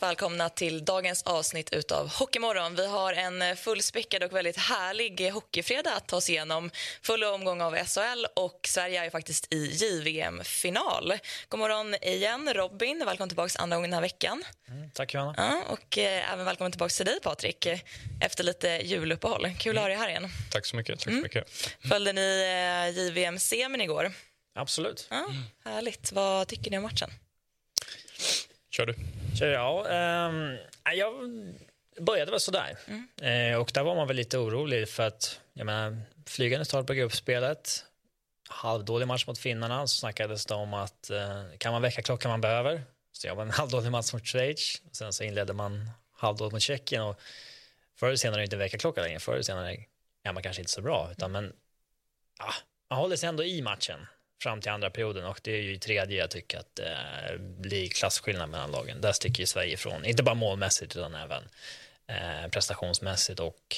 Varmt välkomna till dagens avsnitt utav Hockeymorgon. Vi har en fullspäckad och väldigt härlig hockeyfredag att ta oss igenom. Full omgång av SHL och Sverige är ju faktiskt i JVM-final. God morgon igen Robin, välkommen tillbaka andra gången den här veckan. Mm, tack Johanna. Ja, och eh, även välkommen tillbaka till dig Patrik efter lite juluppehåll. Kul att ha dig här igen. Tack så mycket. Tack så mycket. Följde ni eh, JVM-semin igår? Absolut. Ja, härligt. Vad tycker ni om matchen? Kör du. Kör jag. Ehm, jag började väl sådär. Eh, och där var man väl lite orolig för att jag menar, flygande start på gruppspelet. Halvdålig match mot finnarna. Så snackades det om att eh, kan man väcka klockan man behöver. Så jag var en halvdålig match mot Schweiz. Sen så inledde man halvdåligt mot Tjeckien. Och förr eller senare inte en väckarklocka längre. Förr eller senare är man kanske inte så bra. Utan, men ja, man håller sig ändå i matchen fram till andra perioden och det är ju i tredje jag tycker att det blir klasskillnad mellan lagen. Där sticker ju Sverige ifrån, inte bara målmässigt utan även eh, prestationsmässigt och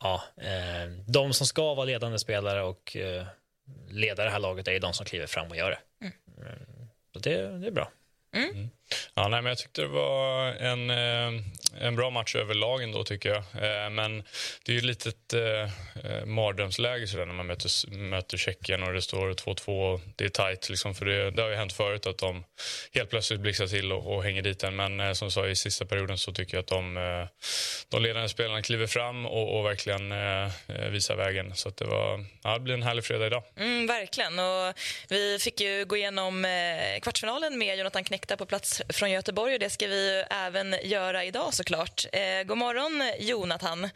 ja, eh, de som ska vara ledande spelare och eh, leda det här laget är ju de som kliver fram och gör det. Mm. Så det, det är bra. Mm. Ja, nej, men jag tyckte det var en, eh, en bra match överlag ändå, tycker jag. Eh, men det är ju ett litet eh, eh mardrömsläge sådär när man möter, möter Tjeckien och det står 2-2 det är tajt. Liksom, för det, det har ju hänt förut att de helt plötsligt blixtrar till och, och hänger dit en. Men som sa i sista perioden så tycker jag att de, de ledande spelarna kliver fram och, och verkligen visar vägen. Så det, var, ja, det blir en härlig fredag idag. Mm, verkligen. Och vi fick ju gå igenom kvartsfinalen med Jonathan Knekta på plats från Göteborg och det ska vi även göra idag såklart. Eh, god morgon Jonathan.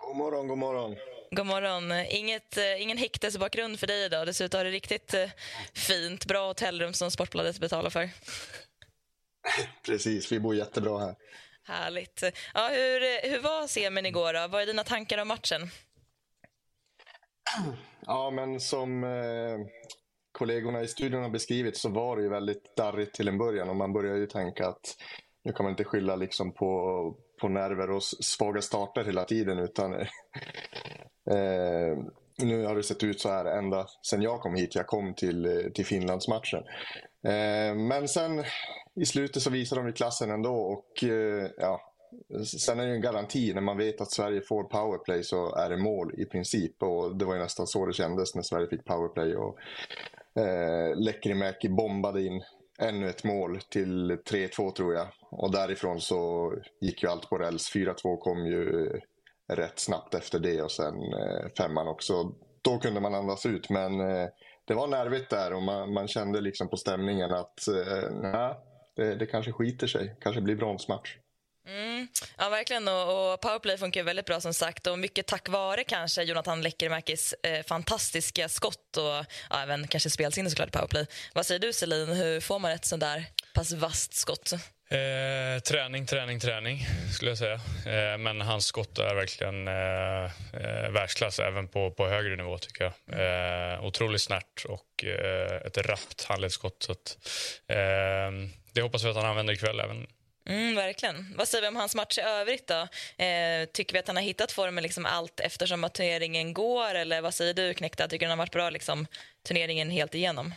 God morgon, god morgon. God morgon. Inget, eh, ingen häktesbakgrund för dig idag. Dessutom har du riktigt eh, fint, bra hotellrum som Sportbladet betalar för. Precis, vi bor jättebra här. Härligt. Ja, hur, hur var semin igår? Då? Vad är dina tankar om matchen? Ja, men som eh, kollegorna i studion har beskrivit så var det ju väldigt darrigt till en början och man börjar ju tänka att nu kan man inte skylla liksom på, på nerver och svaga starter hela tiden utan eh, nu har det sett ut så här ända sedan jag kom hit. Jag kom till, eh, till Finlandsmatchen. Eh, men sen i slutet så visar de ju klassen ändå och eh, ja, Sen är det en garanti, när man vet att Sverige får powerplay så är det mål i princip. Och Det var ju nästan så det kändes när Sverige fick powerplay. Och, eh, Lekkerimäki bombade in ännu ett mål till 3-2 tror jag. Och därifrån så gick ju allt på räls. 4-2 kom ju rätt snabbt efter det och sen eh, femman också. Då kunde man andas ut men eh, det var nervigt där och man, man kände liksom på stämningen att eh, nej, det, det kanske skiter sig. Kanske blir bronsmatch. Mm. Ja, verkligen. Och, och powerplay funkar väldigt bra som sagt. Och mycket tack vare kanske Jonathan Lekkerimäkis eh, fantastiska skott och ja, även kanske spelsinne såklart powerplay. Vad säger du Selin, hur får man ett sånt där pass vasst skott? Eh, träning, träning, träning skulle jag säga. Eh, men hans skott är verkligen eh, eh världsklass även på, på högre nivå tycker jag. Eh, otroligt snärt och eh, ett rappt handledsskott. Så att, eh, det hoppas vi att han använder ikväll även Mm, verkligen. Vad säger vi om hans match i övrigt? Då? Eh, tycker vi att han har hittat formen liksom allt eftersom att turneringen går? Eller vad säger du, Knekta, Tycker du han har varit bra liksom, turneringen helt igenom?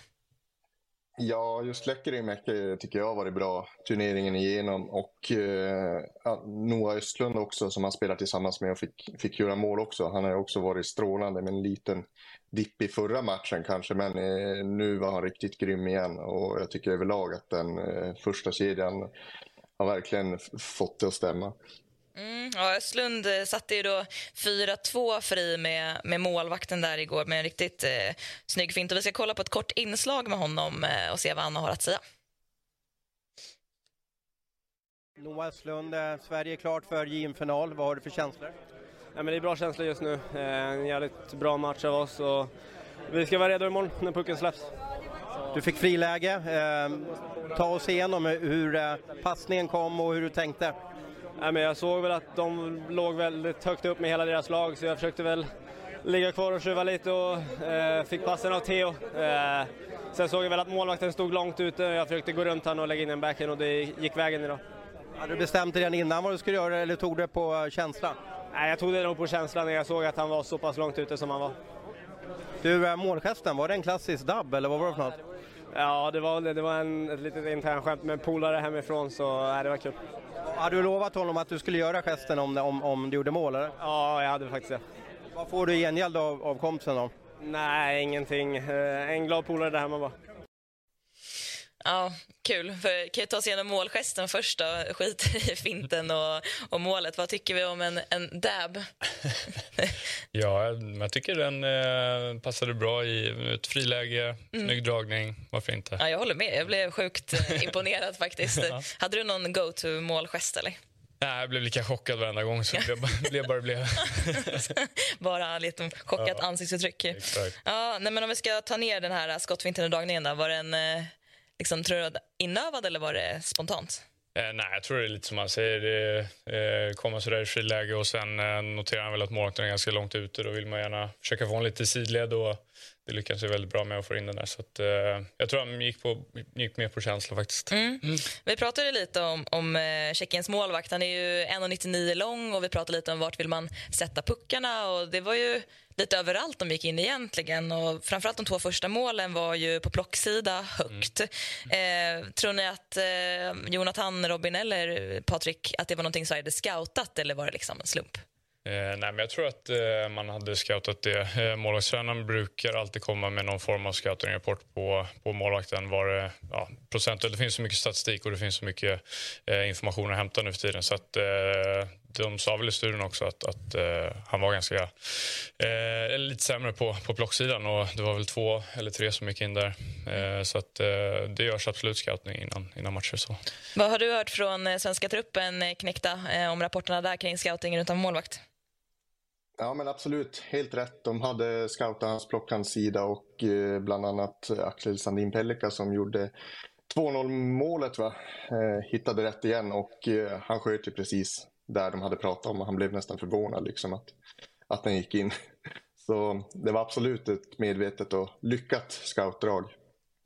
Ja, just Lekkerimäki tycker jag har varit bra turneringen igenom. Och eh, Noah Östlund också som han spelar tillsammans med och fick, fick göra mål också. Han har också varit strålande med en liten dipp i förra matchen kanske. Men eh, nu var han riktigt grym igen. Och jag tycker överlag att den eh, första kedjan har verkligen fått det att stämma. Mm, ja, Östlund eh, satte ju då 4-2 fri med, med målvakten där igår med en riktigt eh, snygg fint. Och vi ska kolla på ett kort inslag med honom eh, och se vad han har att säga. Noah Östlund, eh, Sverige är klart för JM-final. Vad har du för känslor? Ja, men det är bra känslor just nu. Eh, en jävligt bra match av oss. Och vi ska vara redo imorgon när pucken släpps. Du fick friläge. Eh, ta oss igenom hur eh, passningen kom och hur du tänkte. Men jag såg väl att de låg väldigt högt upp med hela deras lag så jag försökte väl ligga kvar och tjuva lite och fick passen av Theo. sen såg jag väl att målvakten stod långt ute. Jag försökte gå runt honom och lägga in en backhand och det gick vägen idag. Hade du bestämt dig redan innan vad du skulle göra eller tog du det på känsla? Nej, jag tog det nog på känslan när jag såg att han var så pass långt ute som han var. Du, målgesten, var det en klassisk dubb eller vad var det för något? Ja, det var, det var en, ett litet internskämt med polare hemifrån så nej, det var kul. Hade du lovat honom att du skulle göra gesten om, om, om du gjorde mål eller? Ja, jag hade faktiskt det. Vad får du i gengäld av, av kompisen då? Nej, ingenting. Eh, en glad polare där hemma bara. Ja, kul. För, kan ju ta oss igenom målgesten först då. Skiter i finten och, och målet. Vad tycker vi om en, en dab? ja, jag tycker den eh, passade bra i ett friläge, mm. snygg dragning. Varför inte? Ja, jag håller med. Jag blev sjukt eh, imponerad faktiskt. ja. Hade du någon go-to målgest eller? Nej, jag blev lika chockad varenda gång så det blev bara blev. bara lite chockat ja, ansiktsuttryck. Exakt. Ja, nej, men om vi ska ta ner den här skottfinten och dragningen då. Var den eh, liksom, tror du inövad eller var det spontant? Eh, nej, jag tror det är lite som man säger. Det eh, kommer sådär i friläge och sen eh, noterar han väl att målvakten är ganska långt ute. Då vill man gärna försöka få en lite sidled och det lyckas ju väldigt bra med att få in den där. Så att, eh, jag tror han gick, på, gick mer på känsla faktiskt. Mm. Mm. Vi pratade lite om, om eh, Tjeckiens målvakt. Han är ju 1,99 lång och vi pratade lite om vart vill man sätta puckarna och det var ju lite överallt de gick in egentligen. Och framförallt de två första målen var ju på plocksida högt. Mm. Eh, tror ni att eh, Jonathan, Robin eller Patrik att det var någonting Sverige hade scoutat eller var det liksom en slump? Eh, nej, men jag tror att eh, man hade scoutat det. Eh, målvaktstränaren brukar alltid komma med någon form av scouting-rapport på, på målvakten. Var det, ja, procentuellt, det finns så mycket statistik och det finns så mycket eh, information att hämta nu för tiden. Så att, de sa väl i studien också att, att uh, han var ganska uh, lite sämre på, på blocksidan och det var väl två eller tre som gick in där. Uh, så att det görs absolut scoutning innan, innan matcher. Så. Vad har du hört från svenska truppen, Knäckta, om rapporterna där kring scoutingen utan målvakt? Ja men absolut, helt rätt. De hade scoutat hans plockhandsida och eh, bland annat Axel Sandin Pellika som gjorde 2-0 målet va? Eh, hittade rätt igen och eh, han sköt ju precis där de hade pratat om. Han blev nästan förvånad liksom att, att den gick in. Så det var absolut ett medvetet och lyckat scoutdrag.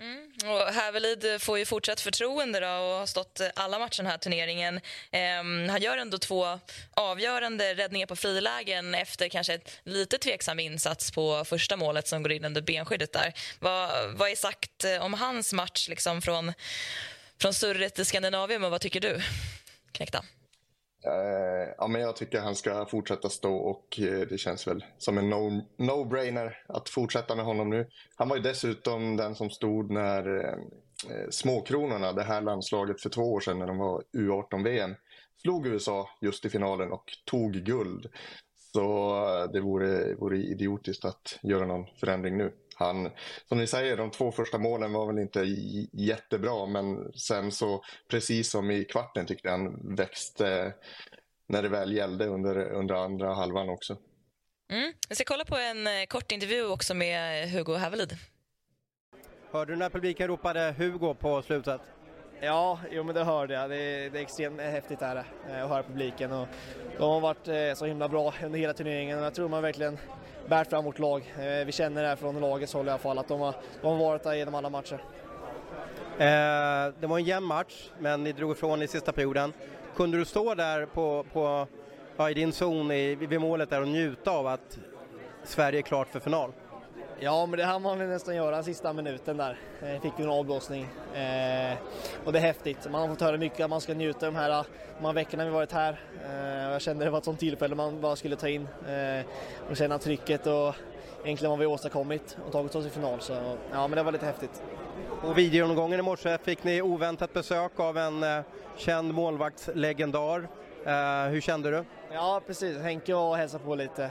Mm. Och Hävelid får ju fortsatt förtroende då och har stått alla matcher den här turneringen. Um, han gör ändå två avgörande räddningar på frilägen efter kanske ett lite tveksam insats på första målet som går in under benskyddet där. Vad, vad är sagt eh, om hans match liksom från, från surret i Skandinavien och vad tycker du, Knäckta? Uh, ja, men jag tycker han ska fortsätta stå och uh, det känns väl som en no-brainer no att fortsätta med honom nu. Han var ju dessutom den som stod när uh, Småkronorna, det här landslaget för två år sedan när de var U18-VM, slog USA just i finalen och tog guld. Så det vore, vore idiotiskt att göra någon förändring nu. Han, som ni säger, de två första målen var väl inte jättebra, men sen så precis som i kvarten tyckte jag han växte när det väl gällde under, under andra halvan också. Mm. Jag ska kolla på en eh, kort intervju också med Hugo Hävelid. Hörde du när publiken ropade Hugo på slutet? Ja, jo, men det hörde jag. Det är, det är extremt häftigt där, eh, att höra publiken. Och de har varit eh, så himla bra under hela turneringen och jag tror man verkligen bärt fram vårt lag. Eh, vi känner det här från lagets håll i alla fall, att de har, de har varit där genom alla matcher. Eh, det var en jämn match, men ni drog ifrån i sista perioden. Kunde du stå där på, på, ja, i din zon i, vid målet där och njuta av att Sverige är klart för final? Ja, men det hann man väl nästan göra sista minuten där. Eh, fick vi en avblåsning. Eh, och det är häftigt. Man har fått höra mycket att man ska njuta de här, eh, de här veckorna vi varit här. Eh, jag kände det var ett sånt tillfälle man bara skulle ta in eh, och känna trycket och egentligen vad vi åstadkommit och tagit oss i final. Så ja, men det var lite häftigt. Och videoomgången i morse fick ni oväntat besök av en eh, känd målvaktslegendar. Eh, hur kände du? Ja precis, Henke var och hälsade på lite.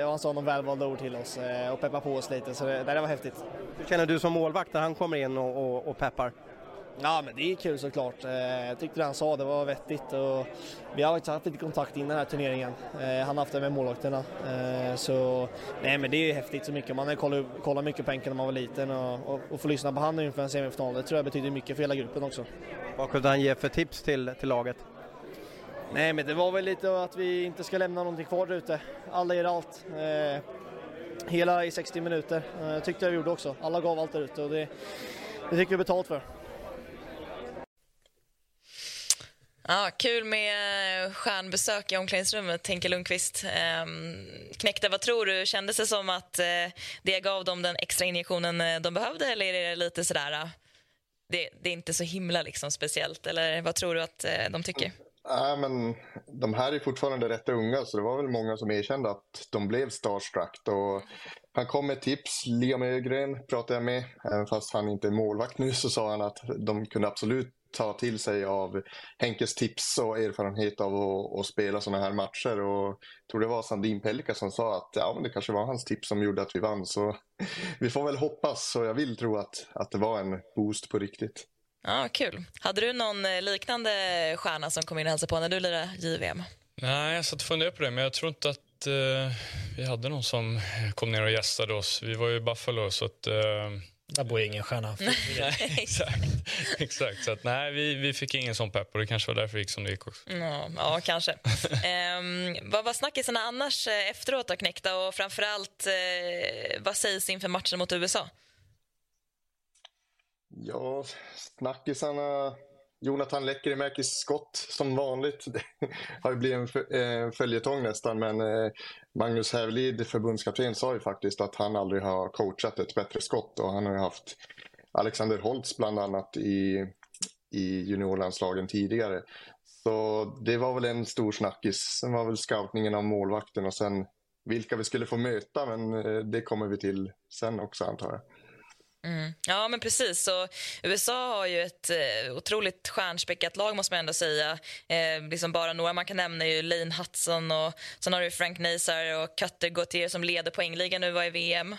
Eh, han sa några välvalda ord till oss eh, och peppade på oss lite så det, det var häftigt. Hur känner du som målvakt när han kommer in och, och, och peppar? Ja men det är kul såklart. Eh, jag tyckte det han sa det var vettigt och vi har faktiskt haft lite kontakt innan den här turneringen. Han har haft det med målvakterna. Så nej men det är häftigt så mycket. Man har kollat, kollat mycket på Henke när man var liten och, och, och få lyssna på honom inför en semifinal. Det tror jag betyder mycket för hela gruppen också. Vad kunde han ge för tips till, till laget? Nej, men det var väl lite att vi inte ska lämna någonting kvar där ute. Alla ger allt. Eh, hela i 60 minuter. Eh, tyckte jag vi gjorde också. Alla gav allt där ute och det, det fick vi betalt för. Ja, kul med eh, stjärnbesök i omklädningsrummet, Henke Lundqvist. Ehm, Knäckte, vad tror du? Kändes det som att eh, det gav dem den extra injektionen eh, de behövde eller är det lite sådär, eh, det, det är inte så himla liksom speciellt? Eller vad tror du att eh, de tycker? Nej, men de här är fortfarande rätt unga, så det var väl många som erkände att de blev starstruck. Och han kom med tips. Liam Ögren pratade jag med. Även fast han inte är målvakt nu så sa han att de kunde absolut ta till sig av Henkes tips och erfarenhet av att, att spela sådana här matcher. Och jag tror det var Sandin Pelka som sa att ja, men det kanske var hans tips som gjorde att vi vann. Så vi får väl hoppas och jag vill tro att, att det var en boost på riktigt. Ja, Kul. Hade du någon eh, liknande stjärna som kom in och hälsade på när du lirade JVM? Nej, jag satt och funderade på det, men jag tror inte att eh, vi hade någon som kom ner och gästade oss. Vi var ju i Buffalo, så att... Eh, där bor ingen stjärna. exakt. exakt. Så att, nej, vi, vi fick ingen sån pepp och det kanske var därför det gick som det gick också. Ja, ja kanske. um, vad var snackisarna annars eh, efteråt då, Knäckta? Och framförallt, eh, vad sägs inför matchen mot USA? Ja, snackisarna... Jonathan Lekkerimäkis skott som vanligt. Det har ju blivit en eh, följetong nästan men eh, Magnus Hävelid, förbundskapten, sa ju faktiskt att han aldrig har coachat ett bättre skott och han har ju haft Alexander Holtz bland annat i, i juniorlandslagen tidigare. Så det var väl en stor snackis. Sen var väl scoutningen av målvakten och sen vilka vi skulle få möta men eh, det kommer vi till sen också antar jag. Mm. Ja, men precis. Så USA har ju ett eh, otroligt stjärnspäckat lag, måste man ändå säga. Eh, liksom bara några man kan nämna är ju Lane Hudson och sen har du Frank Nazar och Cutter Gauthier som leder poängligan nu var i VM.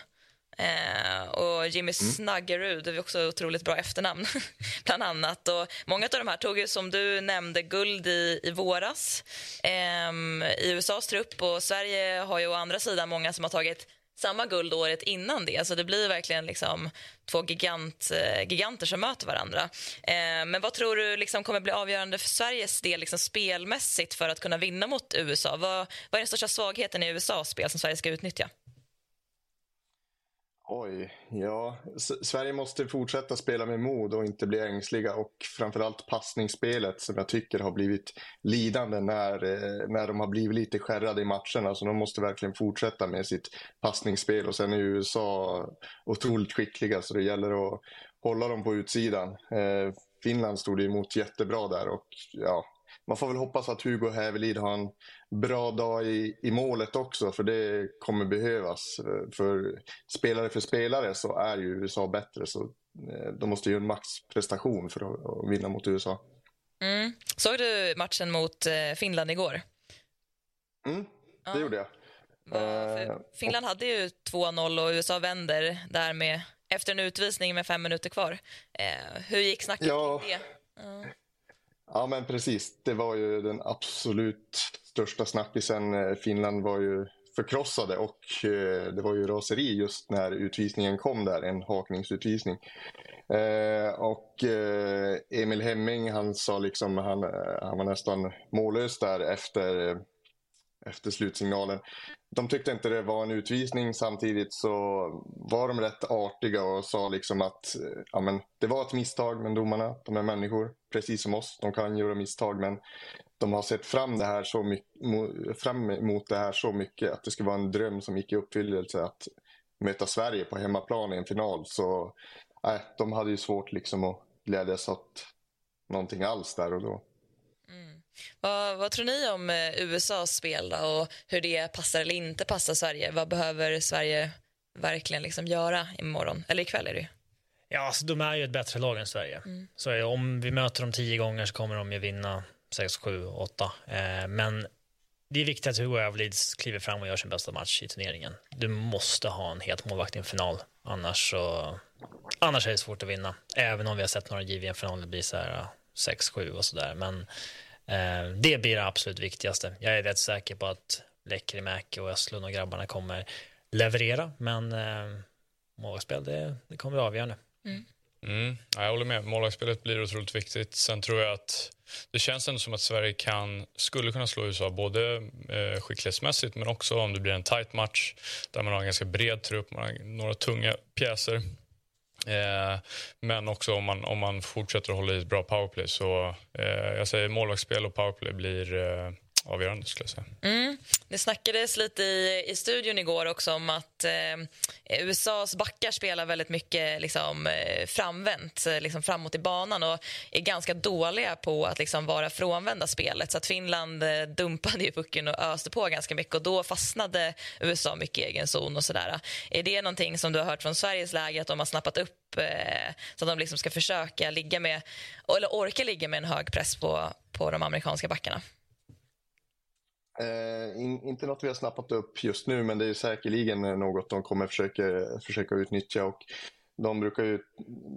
Eh, och Jimmy mm. Snaggerud, det är också otroligt bra efternamn, bland annat. Och många av de här tog ju, som du nämnde, guld i, i våras eh, i USAs trupp. Och Sverige har ju å andra sidan många som har tagit samma guld året innan det. Så det blir verkligen liksom två gigant, eh, giganter som möter varandra. Eh, men vad tror du liksom kommer bli avgörande för Sveriges del liksom spelmässigt för att kunna vinna mot USA? Vad, vad är den största svagheten i USAs spel som Sverige ska utnyttja? Oj, ja. Sverige måste fortsätta spela med mod och inte bli ängsliga och framförallt passningsspelet som jag tycker har blivit lidande när, eh, när de har blivit lite skärrade i matcherna. Så de måste verkligen fortsätta med sitt passningsspel och sen är USA otroligt skickliga så det gäller att hålla dem på utsidan. Eh, Finland stod emot jättebra där och ja, man får väl hoppas att Hugo Hävelid har en bra dag i, i målet också, för det kommer behövas. För spelare för spelare så är ju USA bättre, så eh, de måste göra en maxprestation för att, vinna mot USA. Mm. Såg du matchen mot eh, Finland igår? Mm, det ja. gjorde jag. Ja, eh, Finland hade ju 2-0 och USA vänder där med, efter en utvisning med fem minuter kvar. Eh, hur gick snacket ja. kring det? Ja. Ja, men precis. Det var ju den absolut största snackisen. Eh, Finland var ju förkrossade och eh, det var ju raseri just när utvisningen kom där, en hakningsutvisning. Eh, och eh, Emil Hemming, han sa liksom, han, eh, han var nästan mållös där efter, efter slutsignalen de tyckte inte det var en utvisning. Samtidigt så var de rätt artiga och sa liksom att eh, ja, men, det var ett misstag, men domarna, de är människor, precis som oss. De kan göra misstag, men de har sett fram, det här så mycket, fram emot det här så mycket att det skulle vara en dröm som gick i uppfyllelse att möta Sverige på hemmaplan i en final. Så äh, de hade ju svårt liksom att glädjas åt någonting alls där och då. Vad, vad tror ni om eh, USAs spel då, och hur det passar eller inte passar Sverige? Vad behöver Sverige verkligen liksom göra imorgon? Eller ikväll är det ju. Ja, alltså, de är ju ett bättre lag än Sverige. Mm. Så om vi möter dem tio gånger så kommer de ju vinna 6, 7, 8. Eh, men det är viktigt att Hugo Avlids kliver fram och gör sin bästa match i turneringen. Du måste ha en het målvakt i en final, annars, så, annars är det svårt att vinna. Även om vi har sett några JVM-finaler bli så här 6-7 och sådär. Men Eh, det blir det absolut viktigaste. Jag är rätt säker på att Lekkerimäki och Östlund och grabbarna kommer leverera, men eh, målspel det, det kommer att avgöra nu. Mm. Mm, jag håller med. Målvaktsspelet blir otroligt viktigt. Sen tror jag att det känns ändå som att Sverige kan, skulle kunna slå USA både eh, skicklighetsmässigt men också om det blir en tight match där man har en ganska bred trupp, man har några tunga pjäser. Eh, men också om man, om man fortsätter att hålla i ett bra powerplay. Så eh, jag säger målvaktsspel och powerplay blir eh, avgörande skulle jag säga. Mm. Det snackades lite i, i studion igår också om att eh, USAs backar spelar väldigt mycket liksom, eh, framvänt, eh, liksom framåt i banan och är ganska dåliga på att liksom, vara frånvända spelet. Så att Finland eh, dumpade ju pucken och öste på ganska mycket och då fastnade USA mycket i egen zon och sådär. Är det någonting som du har hört från Sveriges läge att de har snappat upp eh, så att de liksom ska försöka ligga med, eller orka ligga med en hög press på, på de amerikanska backarna? Eh, in, inte något vi har snappat upp just nu, men det är säkerligen något de kommer försöka, försöka utnyttja. Och de, brukar ju,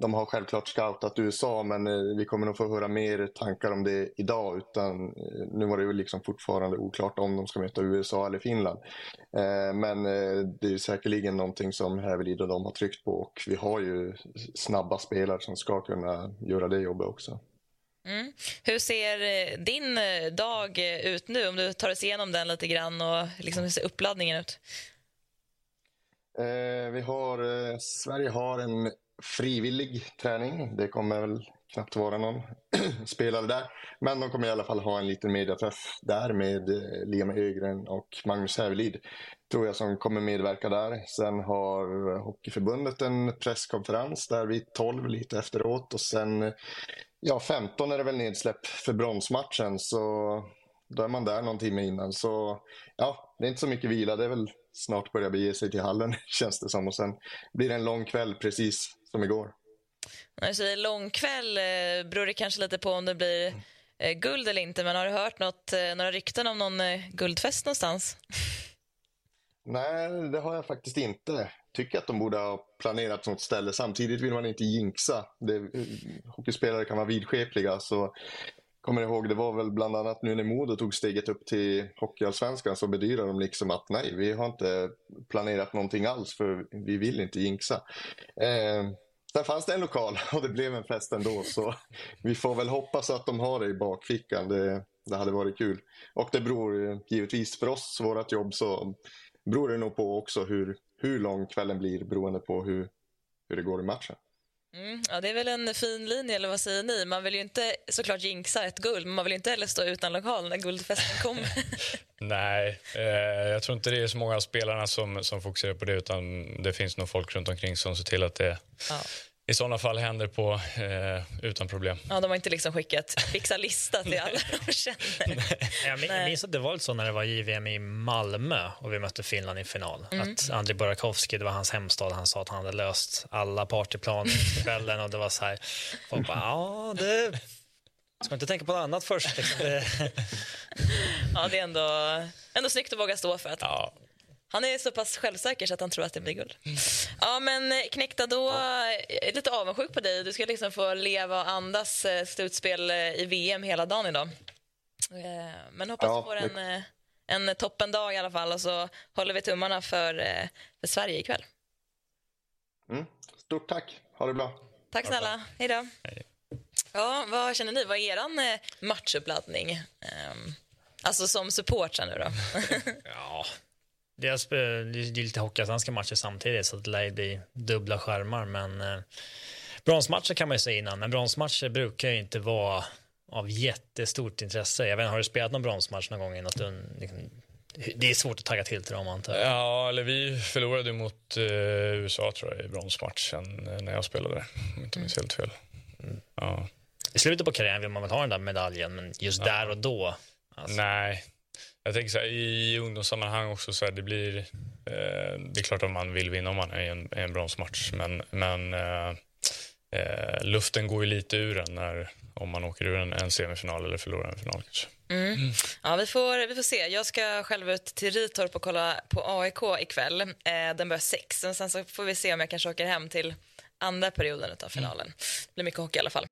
de har självklart scoutat USA, men eh, vi kommer nog få höra mer tankar om det idag. Utan, eh, nu var det ju liksom fortfarande oklart om de ska möta USA eller Finland. Eh, men eh, det är säkerligen någonting som Hävelid och de har tryckt på. Och vi har ju snabba spelare som ska kunna göra det jobbet också. Mm. Hur ser eh, din eh, dag eh, ut nu? Om du tar oss igenom den lite grann och liksom, hur ser uppladdningen ut? Eh, vi har, eh, Sverige har en frivillig träning. Det kommer väl knappt vara någon spelare där. Men de kommer i alla fall ha en liten mediaträff där med eh, Liam Ögren och Magnus Hävelid. Tror jag som kommer medverka där. Sen har Hockeyförbundet en presskonferens där vid 12 lite efteråt och sen Ja, 15 är det väl nedsläpp för bronsmatchen så då är man där någon timme innan. Så ja, det är inte så mycket vila. Det är väl snart börja bege sig till hallen känns det som. Och sen blir det en lång kväll precis som igår. Säger lång kväll eh, beror det kanske lite på om det blir eh, guld eller inte. Men har du hört något, eh, några rykten om någon guldfest någonstans? Nej, det har jag faktiskt inte tycker att de borde ha planerat något ställe. Samtidigt vill man inte jinxa. Det, eh, hockeyspelare kan vara vidskepliga. Så kommer jag ihåg, det var väl bland annat nu när Modo tog steget upp till Hockeyallsvenskan så bedyrade de liksom att nej, vi har inte planerat någonting alls för vi vill inte jinxa. Eh, sen fanns det en lokal och det blev en fest ändå så vi får väl hoppas att de har det i bakfickan. Det, det hade varit kul. Och det beror givetvis för oss, vårt jobb, så beror det nog på också hur, hur lång kvällen blir beroende på hur, hur det går i matchen. Mm, ja, det är väl en fin linje, eller vad säger ni? Man vill ju inte såklart jinxa ett guld, men man vill inte heller stå utan lokal när guldfesten kommer. Nej, eh, jag tror inte det är så många av spelarna som, som fokuserar på det, utan det finns nog folk runt omkring som ser till att det ja i sådana fall händer på eh, utan problem. Ja, de har inte liksom skickat fixa lista till alla de känner. jag minns att det var lite så när det var JVM i Malmö och vi mötte Finland i final. Mm. Att Andrei Burakovsky, det var hans hemstad, han sa att han hade löst alla partyplaner kvällen och det var så här, folk bara, ja det Ska inte tänka på något annat först. Liksom. ja, det är ändå, ändå snyggt att våga stå för att ja. Han är så pass självsäker så att han tror att det blir guld. Mm. Ja, men eh, Knäckta, då är jag lite avundsjuk på dig. Du ska liksom få leva och andas eh, slutspel eh, i VM hela dagen idag. Men hoppas ja, du får en, en toppendag i alla fall och så håller vi tummarna för, för Sverige ikväll. Mm. Stort tack. Ha det bra. Tack snälla. Hej då. Ja, vad känner ni? Vad är er matchuppladdning? Ehm, alltså som support nu då? ja, Dels, det är lite hockeyallsvenska matcher samtidigt så det lär bli dubbla skärmar. Men eh, bronsmatcher kan man ju säga innan, men bronsmatcher brukar ju inte vara av jättestort intresse. Jag vet inte, har du spelat någon bronsmatch någon gång? Innan du, liksom, det är svårt att tagga till till dem antar jag. Ja, eller vi förlorade mot eh, USA tror jag i bronsmatchen eh, när jag spelade där, om inte minns helt fel. Mm. Ja. I slutet på karriären vill man väl ha den där medaljen, men just ja. där och då? Alltså. Nej, jag tänker så här, i ungdomssammanhang också, så här, det blir... Eh, det är klart att man vill vinna om man är i en, en bronsmatch, men, men eh, eh, luften går ju lite ur en när, om man åker ur en, en semifinal eller förlorar en final. Kanske. Mm. Mm. Ja, vi får, vi får se. Jag ska själv ut till Ritorp och kolla på AIK ikväll. Eh, den börjar sex. Sen så får vi se om jag kanske åker hem till andra perioden av finalen. Mm. Det blir mycket hockey i alla fall.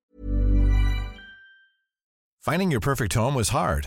Finding your perfect home was hard.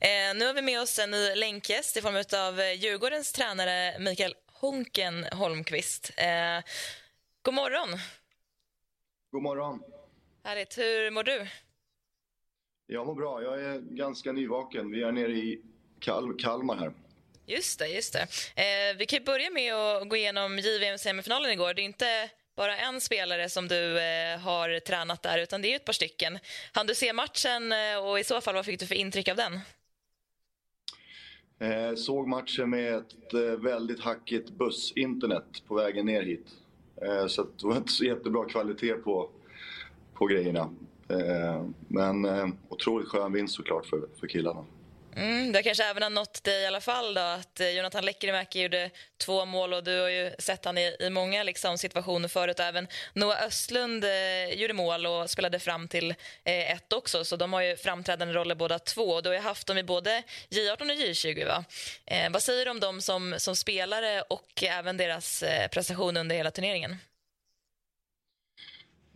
Eh, nu har vi med oss en ny länkgäst i form av eh, Djurgårdens tränare Mikael Honken Holmqvist. Eh, god morgon. God morgon. Härligt. Hur mår du? Jag mår bra. Jag är ganska nyvaken. Vi är nere i Kal Kalmar här. Just det, just det. Eh, vi kan börja med att gå igenom JVM-semifinalen igår. Det är inte bara en spelare som du eh, har tränat där, utan det är ett par stycken. Han du se matchen eh, och i så fall, vad fick du för intryck av den? Eh, såg matchen med ett eh, väldigt hackigt bussinternet på vägen ner hit. Eh, så det var inte så jättebra kvalitet på, på grejerna. Eh, men eh, otroligt skön vinst såklart för, för killarna. Mm, det kanske även har nått dig i alla fall då att eh, Jonathan Lekkerimäki gjorde två mål och du har ju sett han i, i många liksom, situationer förut. Även Noah Östlund eh, gjorde mål och spelade fram till eh, ett också så de har ju framträdande roller båda två. Du har ju haft dem i både J18 och J20 va? Eh, vad säger du om dem som, som spelare och även deras eh, prestation under hela turneringen?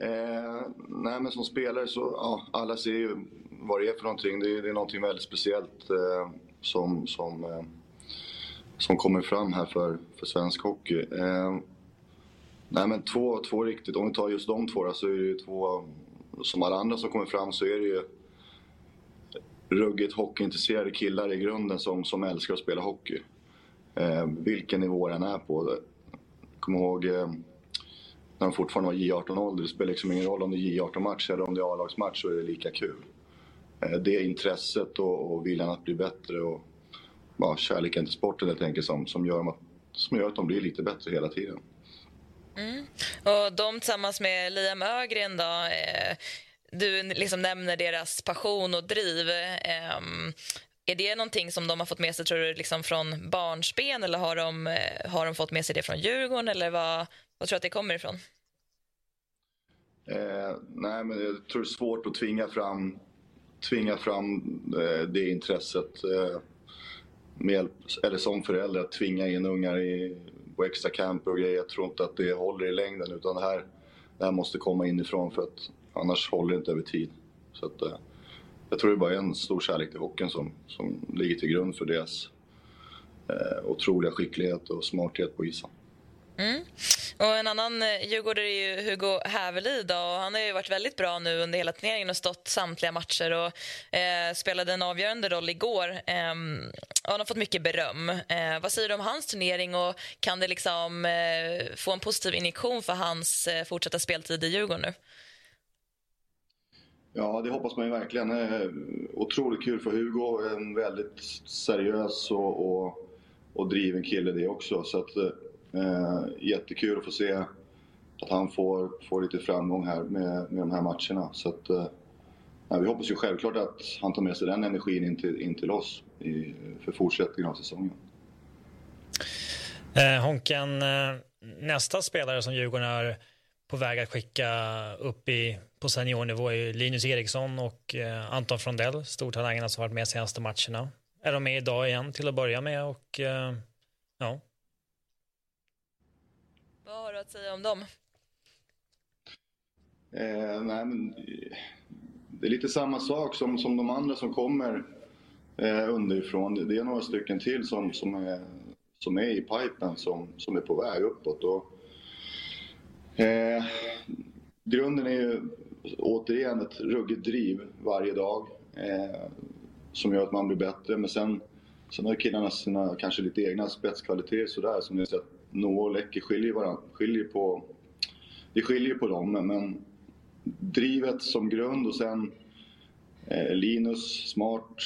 Eh, nej men som spelare så, ja, alla ser ju vad det är för någonting. Det är, det är någonting väldigt speciellt eh, som, som, eh, som kommer fram här för, för svensk hockey. Eh, nej men två, två riktigt, om vi tar just de två då, så är det ju två, som alla andra som kommer fram så är det ju ruggigt hockeyintresserade killar i grunden som, som älskar att spela hockey. Eh, vilken nivå den är på. Kom ihåg eh, när de fortfarande var J18-ålder. Det spelar liksom ingen roll om det är J18-match eller om det är A-lagsmatch så är det lika kul. Eh, det intresset och, och viljan att bli bättre och ja, kärleken till sporten helt enkelt som, som, gör att, som gör att de blir lite bättre hela tiden. Mm. Och de tillsammans med Liam Ögren då, eh, du liksom nämner deras passion och driv. Eh, är det någonting som de har fått med sig tror du, liksom från barnsben eller har de, eh, har de fått med sig det från Djurgården eller vad, vad tror du att det kommer ifrån? Eh, nej, men jag tror det är svårt att tvinga fram, tvinga fram eh, det intresset eh, med hjälp, eller som förälder att tvinga in ungar i, på extra camper och grejer. Jag tror inte att det håller i längden utan det här, det här måste komma inifrån för att annars håller det inte över tid. Så att, eh, jag tror det bara är en stor kärlek till hockeyn som, som ligger till grund för deras eh, otroliga skicklighet och smarthet på isen. Mm. Och en annan eh, djurgårdare är ju Hugo Hävelid. Han har ju varit väldigt bra nu under hela turneringen och stått samtliga matcher och eh, spelade en avgörande roll igår. Eh, och han har fått mycket beröm. Eh, vad säger du om hans turnering och kan det liksom eh, få en positiv injektion för hans eh, fortsatta speltid i Djurgården nu? Ja, det hoppas man ju verkligen. Eh, otroligt kul för Hugo. En väldigt seriös och, och, och driven kille det också. Så att, eh, Eh, jättekul att få se att han får, får lite framgång här med, med de här matcherna. Så att, eh, vi hoppas ju självklart att han tar med sig den energin in till, in till oss i, för fortsättningen av säsongen. Eh, Honken, eh, nästa spelare som Djurgården är på väg att skicka upp i, på seniornivå är Linus Eriksson och eh, Anton Frondell, stortalangerna som varit med senaste matcherna. Är de med idag igen till att börja med och eh, ja, vad har du att säga om dem? Eh, nej, men, det är lite samma sak som, som de andra som kommer eh, underifrån. Det är några stycken till som, som, är, som är i pipen som, som är på väg uppåt. Och, eh, grunden är ju återigen ett ruggigt driv varje dag eh, som gör att man blir bättre. Men sen, sen har killarna sina kanske lite egna spetskvaliteter sådär som ni har sett Noah och Läcker skiljer, varandra, skiljer på... Det skiljer på dem, men drivet som grund och sen eh, Linus, smart,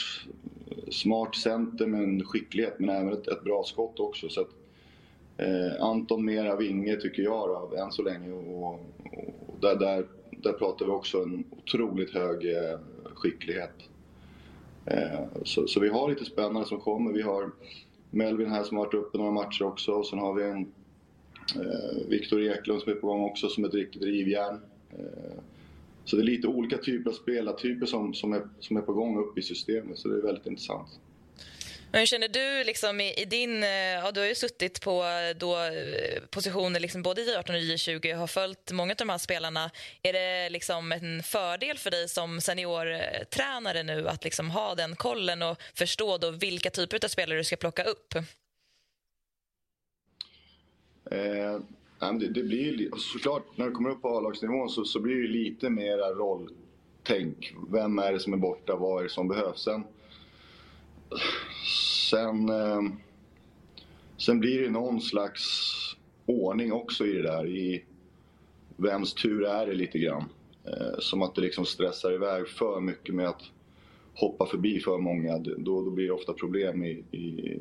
smart center med en skicklighet men även ett, ett bra skott också. Så att, eh, Anton mera vinge tycker jag då, än så länge. Och, och där, där, där pratar vi också en otroligt hög eh, skicklighet. Eh, så, så, vi har lite spännande som kommer. Vi har Melvin här som har varit uppe några matcher också. Och sen har vi en eh, Viktor Eklund som är på gång också som ett riktigt rivjärn. Eh, så det är lite olika typer av spelartyper som, som, är, som är på gång upp i systemet, så det är väldigt intressant. Men hur känner du liksom i, i din... Eh, ja, du har ju suttit på eh, då, eh, positioner liksom både i J18 och J20 och har följt många av de här spelarna. Är det liksom en fördel för dig som seniortränare nu att liksom ha den kollen och förstå då vilka typer av spelare du ska plocka upp? Eh, det, det blir såklart, när du kommer upp på A-lagsnivån så, så blir det lite mera rolltänk. Vem är det som är borta? Vad är det som behövs? Sen, sen, eh, sen blir det någon slags ordning också i det där. I vems tur är det lite grann. Eh, som att det liksom stressar iväg för mycket med att hoppa förbi för många. Då, då blir det ofta problem i, i,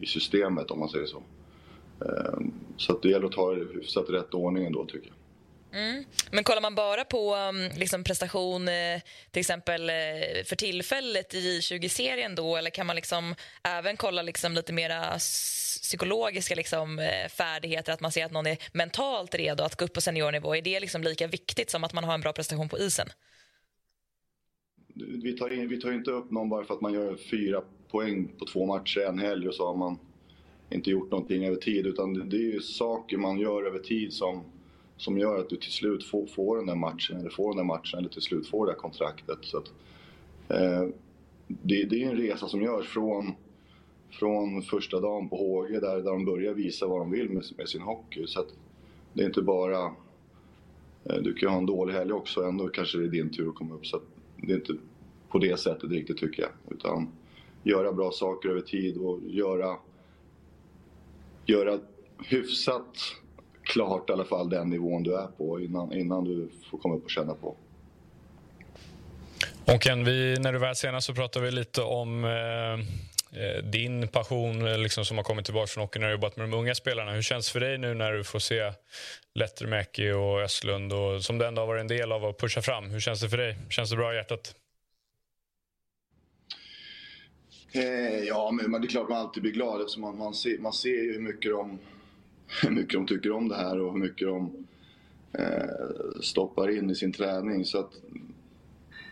i systemet om man säger så. Eh, så att det gäller att ta det hyfsat rätt ordning ändå tycker jag. Mm. Men kollar man bara på um, liksom prestation eh, till exempel eh, för tillfället i 20-serien då eller kan man liksom även kolla liksom lite mer psykologiska liksom, eh, färdigheter, att man ser att någon är mentalt redo att gå upp på seniornivå? Är det liksom lika viktigt som att man har en bra prestation på isen? Vi tar, in, vi tar inte upp någon bara för att man gör fyra poäng på två matcher en helg och så har man inte gjort någonting över tid utan det är ju saker man gör över tid som, som gör att du till slut får, får den där matchen eller får den där matchen eller till slut får det där kontraktet. Så att, eh, det, det, är en resa som görs från, från första dagen på HG där, där de börjar visa vad de vill med, med sin hockey. Så att det är inte bara... Eh, du kan ju ha en dålig helg också ändå kanske det är din tur att komma upp. Så det är inte på det sättet riktigt tycker jag. Utan göra bra saker över tid och göra göra hyfsat klart i alla fall den nivån du är på innan, innan du får komma upp och känna på. Och Ken, vi, när du var här senast så pratade vi lite om eh, eh din passion eh, liksom, som har kommit tillbaka från hockeyn när du jobbat med de unga spelarna. Hur känns det för dig nu när du får se Lettermäki och Östlund och, som du ändå har varit en del av att pusha fram? Hur känns det för dig? Känns det bra i hjärtat? Eh, ja, men det är klart man alltid blir glad eftersom man, man, ser, man ser ju hur mycket, de, hur mycket de tycker om det här och hur mycket de eh, stoppar in i sin träning. Så att,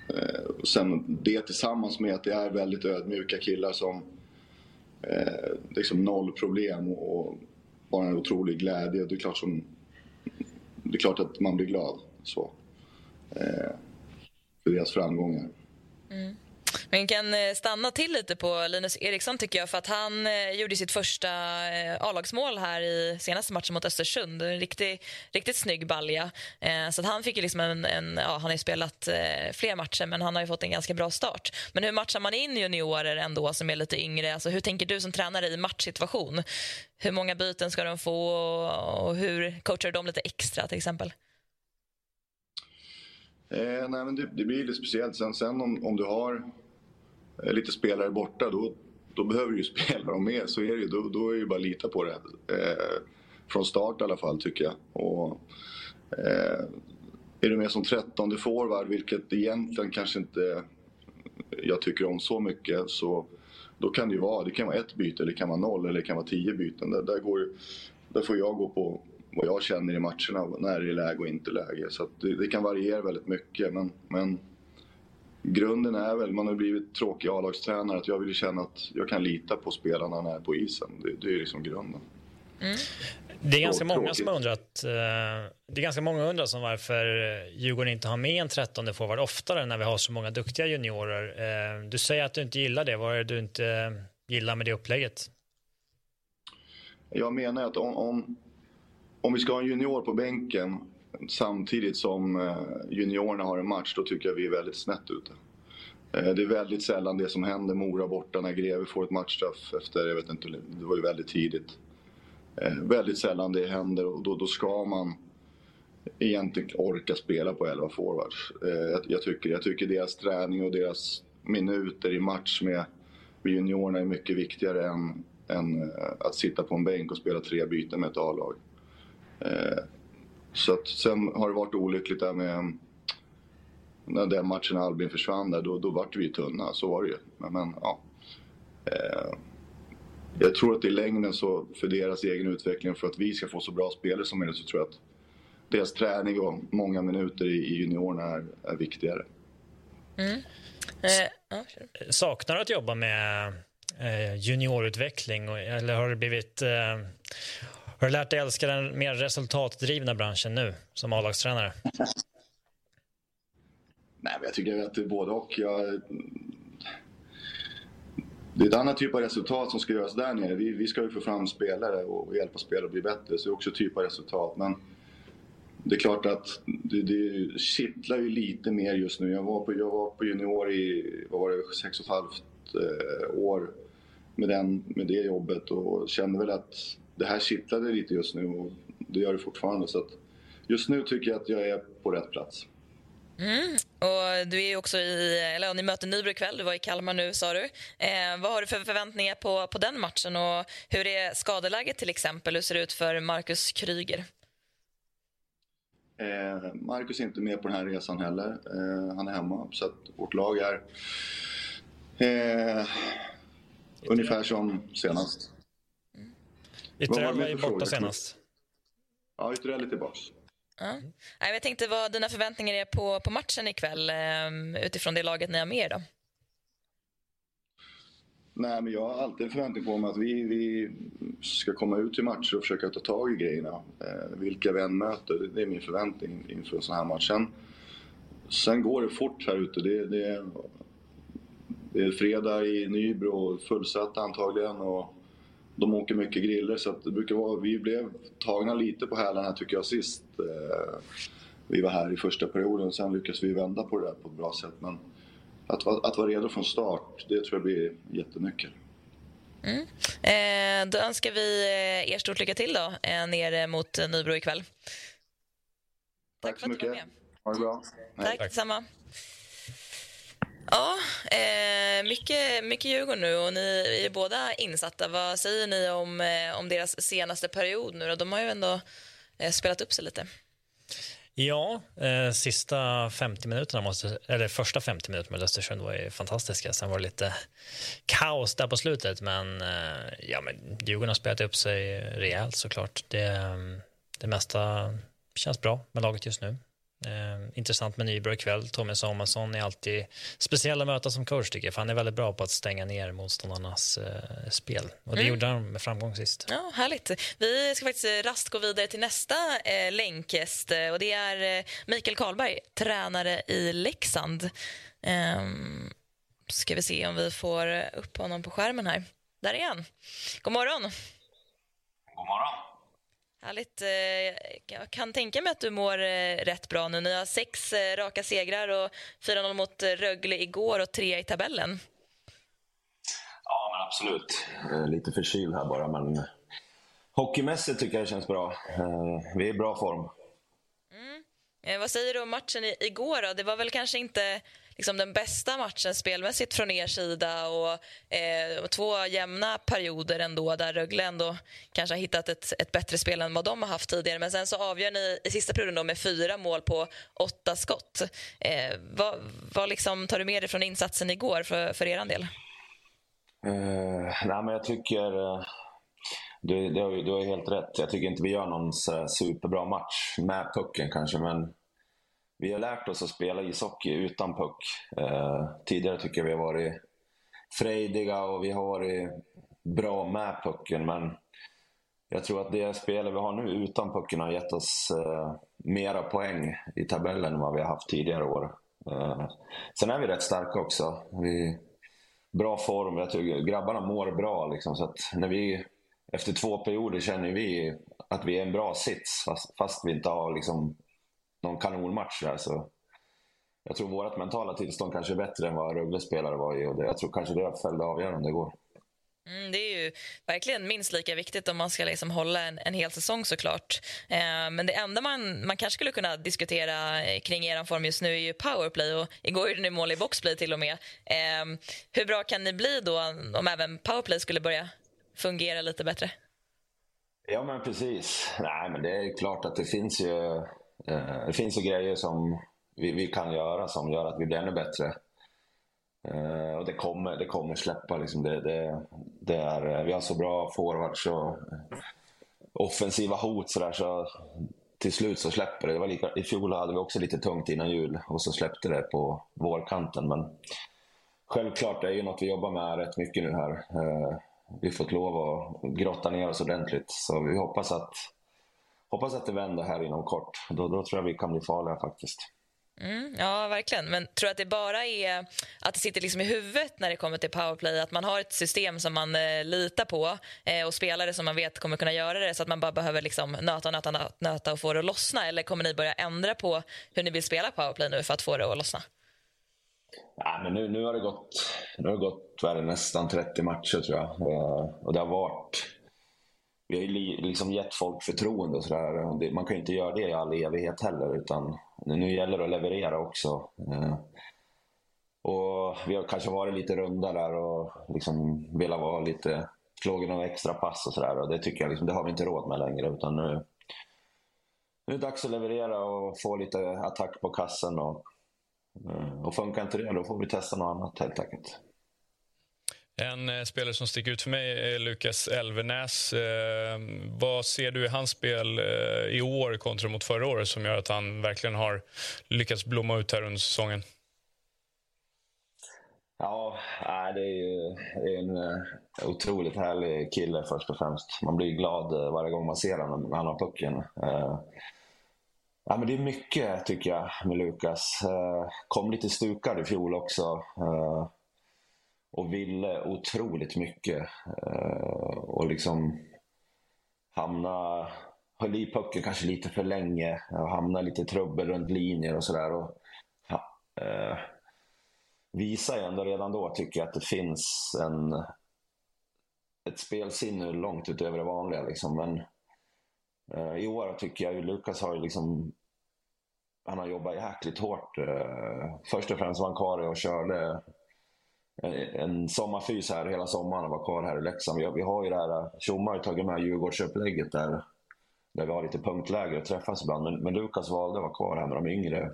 eh, sen det tillsammans med att det är väldigt ödmjuka killar som eh, liksom noll problem och, och bara en otrolig glädje. Det är klart, som, det är klart att man blir glad så, eh, för deras framgångar. Mm. Vi kan eh, stanna till lite på Linus Eriksson tycker jag för att han eh, gjorde sitt första eh, A-lagsmål här i senaste matchen mot Östersund. En riktigt, riktigt snygg balja. Så att han fick liksom en, en ja, han har ju spelat fler matcher men han har fått en ganska bra start. Men hur matchar man in juniorer ändå som är lite yngre? Alltså, hur tänker du som tränare i matchsituation? Hur många byten ska de få och hur coachar du dem lite extra till exempel? Eh, nej, men det, det, blir lite speciellt. Sen, sen om, om du har Eh, lite spelare borta, då, då behöver du ju spela dem med. Så är det ju. Då, då är det ju bara att lita på det. Eh, från start i alla fall, tycker jag. Och, eh, är du med som trettonde forward, vilket egentligen kanske inte jag tycker om så mycket, så då kan det ju vara, det kan vara ett byte, eller det kan vara noll, eller det kan vara tio byten. Där, där, går, där får jag gå på vad jag känner i matcherna, när det är läge och inte läge. Så det, det, kan variera väldigt mycket. Men, men grunden är väl, man har blivit tråkig A-lagstränare, att jag vill känna att jag kan lita på spelarna när jag är på isen. Det, det är liksom grunden. Mm. Det är ganska många som har undrat, eh, det är ganska många undrar som varför Djurgården inte har med en trettonde forward oftare när vi har så många duktiga juniorer. Eh, du säger att du inte gillar det. Vad är det du inte gillar med det upplägget? Jag menar att om, om, om vi ska ha en junior på bänken samtidigt som eh, juniorerna har en match, då tycker jag vi är väldigt snett ute. Eh, det är väldigt sällan det som händer Mora borta när Greve får ett matchstraff efter, jag vet inte, det var ju väldigt tidigt. Eh, väldigt sällan det händer och då, då ska man egentligen orka spela på 11 forwards. Jag, jag, tycker, jag tycker deras träning och deras minuter i match med, med juniorerna är mycket viktigare än, än att sitta på en bänk och spela tre byten med ett A-lag. Så att, sen har det varit olyckligt där med när den matchen Albin försvann där, då, då vart vi tunna. Så var det ju. Men, men ja. Eh, jag tror att i längden så för deras egen utveckling för att vi ska få så bra spelare som möjligt så tror jag att deras träning och många minuter i, juniorerna är, är viktigare. Mm. Eh, ja, Saknar du att jobba med eh, juniorutveckling eller har det blivit eh, har du lärt dig älska den mer resultatdrivna branschen nu som A-lagstränare? Nej, men jag tycker att det är både och. Jag, det är ett annat typ av resultat som ska göras där nere. Vi, vi ska ju få fram spelare och hjälpa spelare att bli bättre, så det är också typ av resultat. Men det är klart att det, det kittlar ju lite mer just nu. Jag var på, jag var på junior i, vad var det, sex och ett halvt eh, år med, den, med det jobbet och kände väl att det här kittlade lite just nu och det gör det fortfarande. Så att just nu tycker jag att jag är på rätt plats. Mm. Och du är också i, eller ni möter Nybro ikväll, du var i Kalmar nu sa du. Eh, vad har du för förväntningar på, på den matchen och hur är skadeläget till exempel? Hur ser det ut för Marcus Kryger? Eh, Marcus är inte med på den här resan heller. Eh, han är hemma så att vårt lag är eh, ungefär som senast. Ytterell var ju borta senast. Ja, Ytterell är tillbaka. Ja. Jag tänkte vad dina förväntningar är på, på matchen ikväll ehm, utifrån det laget ni har med er då? Nej, men jag har alltid en förväntning på mig att vi, vi ska komma ut till matcher och försöka ta tag i grejerna. Eh, vilka vi än möter, det är min förväntning inför en sån här match. Sen, sen går det fort här ute. Det, det, det är fredag i Nybro, fullsatt antagligen. Och de åker mycket griller så det brukar vara, vi blev tagna lite på hälarna tycker jag sist. Eh, vi var här i första perioden, sen lyckades vi vända på det där på ett bra sätt. Men att, att vara redo från start, det tror jag blir jättenyckel. Mm. Eh, då önskar vi eh, er stort lycka till då, eh, nere mot Nybro ikväll. Tack, Tack så mycket. Ha det bra. Tack, Tack. detsamma. Ja, eh, mycket, mycket Djurgården nu och ni är båda insatta. Vad säger ni om, eh, om deras senaste period nu? De har ju ändå eh, spelat upp sig lite. Ja, eh, sista 50 minuterna, måste, eller första 50 minuterna med Östersund var ju fantastiska. Sen var det lite kaos där på slutet, men, eh, ja, men Djurgården har spelat upp sig rejält såklart. Det, eh, det mesta känns bra med laget just nu. Eh, intressant med Nybro ikväll. Tommy Samuelsson är alltid speciell att möta som coach tycker jag, för han är väldigt bra på att stänga ner motståndarnas eh, spel. Och det mm. gjorde han med framgång sist. Ja, härligt. Vi ska faktiskt rast gå vidare till nästa eh, länkgäst och det är eh, Mikael Karlberg, tränare i Leksand. Eh, ska vi se om vi får upp honom på skärmen här. Där är han. God morgon. God morgon. Härligt. Eh, jag kan tänka mig att du mår eh, rätt bra nu. Ni har sex eh, raka segrar och 4-0 mot Rögle igår och tre i tabellen. Ja, men absolut. Lite förkyld här bara, men hockeymässigt tycker jag det känns bra. Vi är i bra form. Mm. Vad säger du om matchen igår? Då? Det var väl kanske inte liksom den bästa matchen spelmässigt från er sida och, eh, två jämna perioder ändå där Rögle ändå kanske har hittat ett, ett bättre spel än vad de har haft tidigare. Men sen så avgör ni i sista perioden då med fyra mål på åtta skott. Eh, vad, vad liksom tar du med dig från insatsen igår för, för er del? Uh, nej, men jag tycker uh, du, du, du har helt rätt. Jag tycker inte vi gör någon superbra match med pucken kanske, men vi har lärt oss att spela ishockey utan puck. Eh, tidigare tycker jag vi har varit frejdiga och vi har varit bra med pucken. Men jag tror att det spelet vi har nu utan pucken har gett oss eh, mera poäng i tabellen än vad vi har haft tidigare år. Eh, sen är vi rätt starka också. Vi, bra form. Jag tycker grabbarna mår bra. Liksom, så att när vi, efter två perioder känner vi att vi är en bra sits fast, fast vi inte har liksom, någon kanonmatch där. Så jag tror vårt mentala tillstånd kanske är bättre än vad Rögle spelare var i och det, jag tror kanske det fällde avgörande igår. Mm, det är ju verkligen minst lika viktigt om man ska liksom hålla en, en hel säsong såklart. Eh, men det enda man, man kanske skulle kunna diskutera kring er form just nu är ju powerplay och igår gjorde ni mål i boxplay till och med. Eh, hur bra kan ni bli då om även powerplay skulle börja fungera lite bättre? Ja men precis. Nej men det är klart att det finns ju Eh, det finns ju grejer som vi, vi, kan göra som gör att vi blir ännu bättre. Eh, och det kommer, det kommer släppa. Liksom. Det, det, det är, eh, vi har så bra forwards och offensiva hot så, där, så till slut så släpper det. det var lika, I fjol hade vi också lite tungt innan jul och så släppte det på vårkanten. Men självklart, det är ju något vi jobbar med rätt mycket nu här. Eh, vi har fått lov att grotta ner oss ordentligt. Så vi hoppas att, hoppas att det vänder här inom kort. Då, då tror jag vi kan bli farliga faktiskt. Mm, ja, verkligen. Men tror du att det bara är att det sitter liksom i huvudet när det kommer till powerplay? Att man har ett system som man eh, litar på eh, och spelare som man vet kommer kunna göra det så att man bara behöver liksom nöta, nöta, nöta och få det att lossna? Eller kommer ni börja ändra på hur ni vill spela powerplay nu för att få det att lossna? Ja, men nu, nu har det gått, nu har det gått det, nästan 30 matcher tror jag. Eh, och det har varit... Vi har ju liksom gett folk förtroende och sådär. Man kan ju inte göra det i all evighet heller. Utan nu gäller det att leverera också. Eh, och vi har kanske varit lite runda där och liksom velat vara lite... Slagit några extra pass och sådär. Det tycker jag liksom, det har vi inte råd med längre. Utan nu, nu är det dags att leverera och få lite attack på kassen. Och, eh, och funkar inte det, då får vi testa något annat helt enkelt. En eh, spelare som sticker ut för mig är Lukas Elvenäs. Eh, vad ser du i hans spel eh, i år kontra mot förra året som gör att han verkligen har lyckats blomma ut här under säsongen? Ja, det är ju en otroligt härlig kille först och främst. Man blir glad varje gång man ser honom när han har pucken. Ja, men det är mycket tycker jag med Lukas. Kom lite stukad i fjol också. Och ville otroligt mycket. Eh, och liksom hamna, höll i pucken kanske lite för länge. Och hamna lite i trubbel runt linjer och sådär. Ja, eh, visar ju ändå redan då tycker jag att det finns en, ett spelsinne långt utöver det vanliga. Liksom. Men Eh, I år tycker jag Lukas har ju liksom han har jobbat jäkligt hårt. Eh, först och främst var han kvar och körde Eh, en sommarfys här hela sommaren och vara kvar här i Leksand. Vi har ju det här, eh, Tjomme har ju tagit med Djurgårdsupplägget där, där vi har lite punktläger och träffas ibland. Men, men Lukas valde att vara kvar här med de yngre,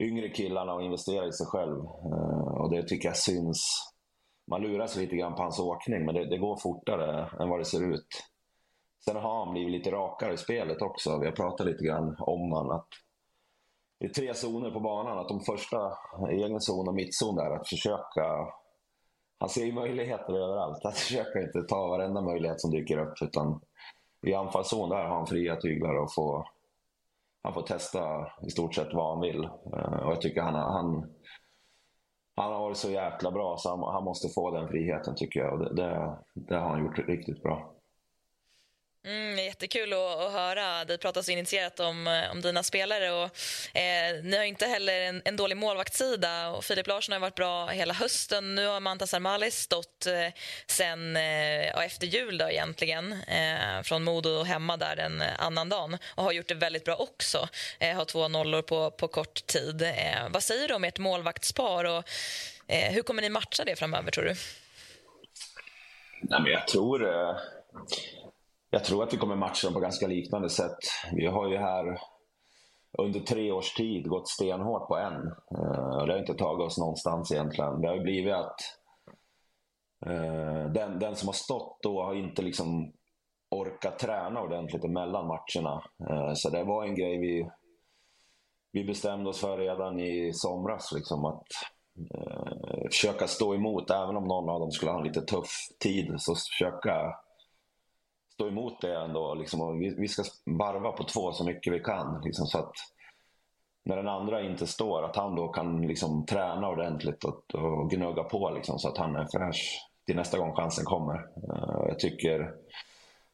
yngre killarna och investera i sig själv. Eh, och det tycker jag syns. Man lurar sig lite grann på hans åkning, men det, det går fortare än vad det ser ut. Sen har han blivit lite rakare i spelet också. Vi har pratat lite grann om honom. att det är tre zoner på banan. Att de första, egen zon och mittzon där, att försöka... Han ser ju möjligheter överallt. Att försöka inte ta varenda möjlighet som dyker upp. Utan i anfallszon där har han fria tyglar och får, han får testa i stort sett vad han vill. Eh, och jag tycker han, han, han har varit så jäkla bra så han, han måste få den friheten tycker jag. Och det, det, det har han gjort riktigt bra. Mm, jättekul att, att höra dig prata så initierat om, eh, om dina spelare. Och, eh, ni har inte heller en, en, dålig målvaktssida. Och Filip Larsson har varit bra hela hösten. Nu har Manta Sarmalis stått eh, sen eh, efter jul då, egentligen. Eh, från Modo hemma där en eh, annan dag och har gjort det väldigt bra också. Eh, har två nollor på, på kort tid. Eh, vad säger du om ert målvaktspar och eh, hur kommer ni matcha det framöver tror du? Nej, men jag tror jag tror att vi kommer matcha dem på ganska liknande sätt. Vi har ju här under tre års tid gått stenhårt på en. Eh, det har inte tagit oss någonstans egentligen. Det har ju blivit att eh, den, den som har stått då har inte liksom orkat träna ordentligt emellan matcherna. Eh, så det var en grej vi, vi bestämde oss för redan i somras. Liksom, att försöka stå emot, även om någon av dem skulle ha en lite tuff tid. Så försöka stå emot det ändå. Liksom, vi, vi, ska varva på två så mycket vi kan. Liksom, så att när den andra inte står, att han då kan liksom, träna ordentligt och, och gnugga på liksom, så att han är fräsch till nästa gång chansen kommer. Uh, jag tycker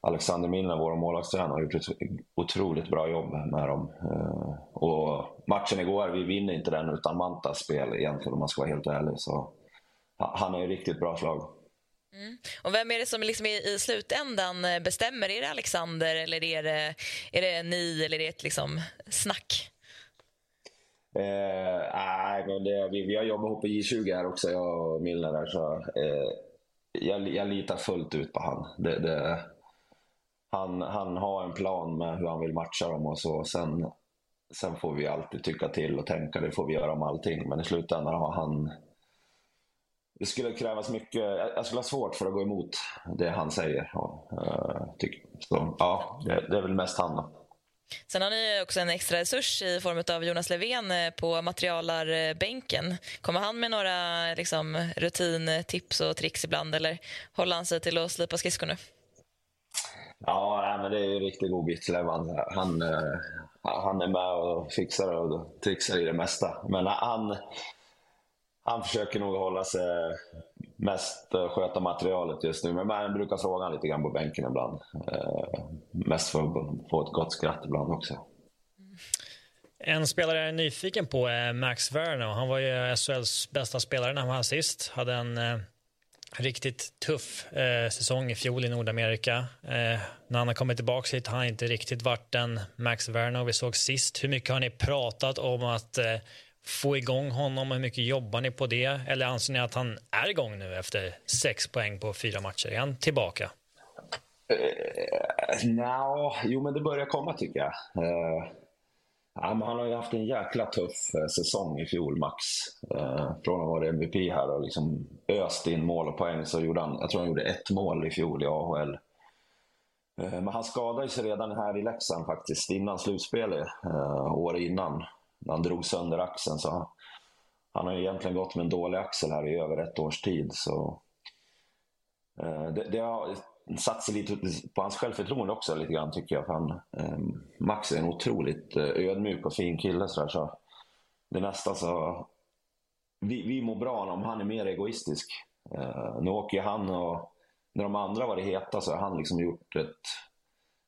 Alexander Milner, vår målvaktstränare, har gjort ett otroligt bra jobb med dem. Uh, och matchen igår, vi vinner inte den utan Mantas spel egentligen om man ska vara helt ärlig. Så han är ju riktigt bra slag. Mm. Och vem är det som liksom i, i slutändan eh, bestämmer? Är det Alexander eller är det, är det ni eller är det ett liksom snack? Eh, nej, men det, vi, vi har jobbat ihop på J20 här också, jag och Milner. Där, så, eh, jag, jag litar fullt ut på han. Det, det, han. Han har en plan med hur han vill matcha dem och så. Sen, sen får vi alltid tycka till och tänka, det får vi göra om allting. Men i slutändan har han det skulle krävas mycket. Jag skulle ha svårt för att gå emot det han säger. Ja, Så, ja, det, är väl mest han. Då. Sen har ni också en extra resurs i form av Jonas Levén eh, på materialarbänken. Kommer han med några liksom, rutintips och tricks ibland eller håller han sig till att slipa skridskor nu? Ja, men det är ju riktigt god bit. Han, han, eh, han är med och fixar och trixar i det mesta. Men han, han försöker nog hålla sig mest eh, sköta materialet just nu. Men man brukar fråga lite grann på bänken ibland. Eh, mest för att få ett gott skratt ibland också. En spelare jag är nyfiken på är Max Werner. Han var ju SHLs bästa spelare när han var här sist. Hade en eh, riktigt tuff eh, säsong i fjol i Nordamerika. Eh, när han har kommit tillbaka hit har han inte riktigt varit den Max Werner vi såg sist. Hur mycket har ni pratat om att eh, få igång honom? Hur mycket jobbar ni på det? Eller anser ni att han är igång nu efter sex poäng på fyra matcher? Är han tillbaka? Eh, uh, no, jo, men det börjar komma tycker jag. Uh, ja, men han har ju haft en jäkla tuff uh, säsong i fjol, Max. Uh, från att vara MVP här och liksom öst in mål och poäng så gjorde han, jag tror han gjorde ett mål i fjol i AHL. Men han skadade sig redan här i Leksand faktiskt, innan slutspelet, året innan han drog sönder axeln. Så han, han har egentligen gått med en dålig axel här i över ett års tid. Så, eh, det, det, har satt sig lite på hans självförtroende också lite grann tycker jag. För han, eh, Max är en otroligt eh, ödmjuk och fin kille. Så, där, så det är nästan så... Vi, vi mår bra om han är mer egoistisk. Eh, nu åker han och när de andra varit heta så har han liksom gjort ett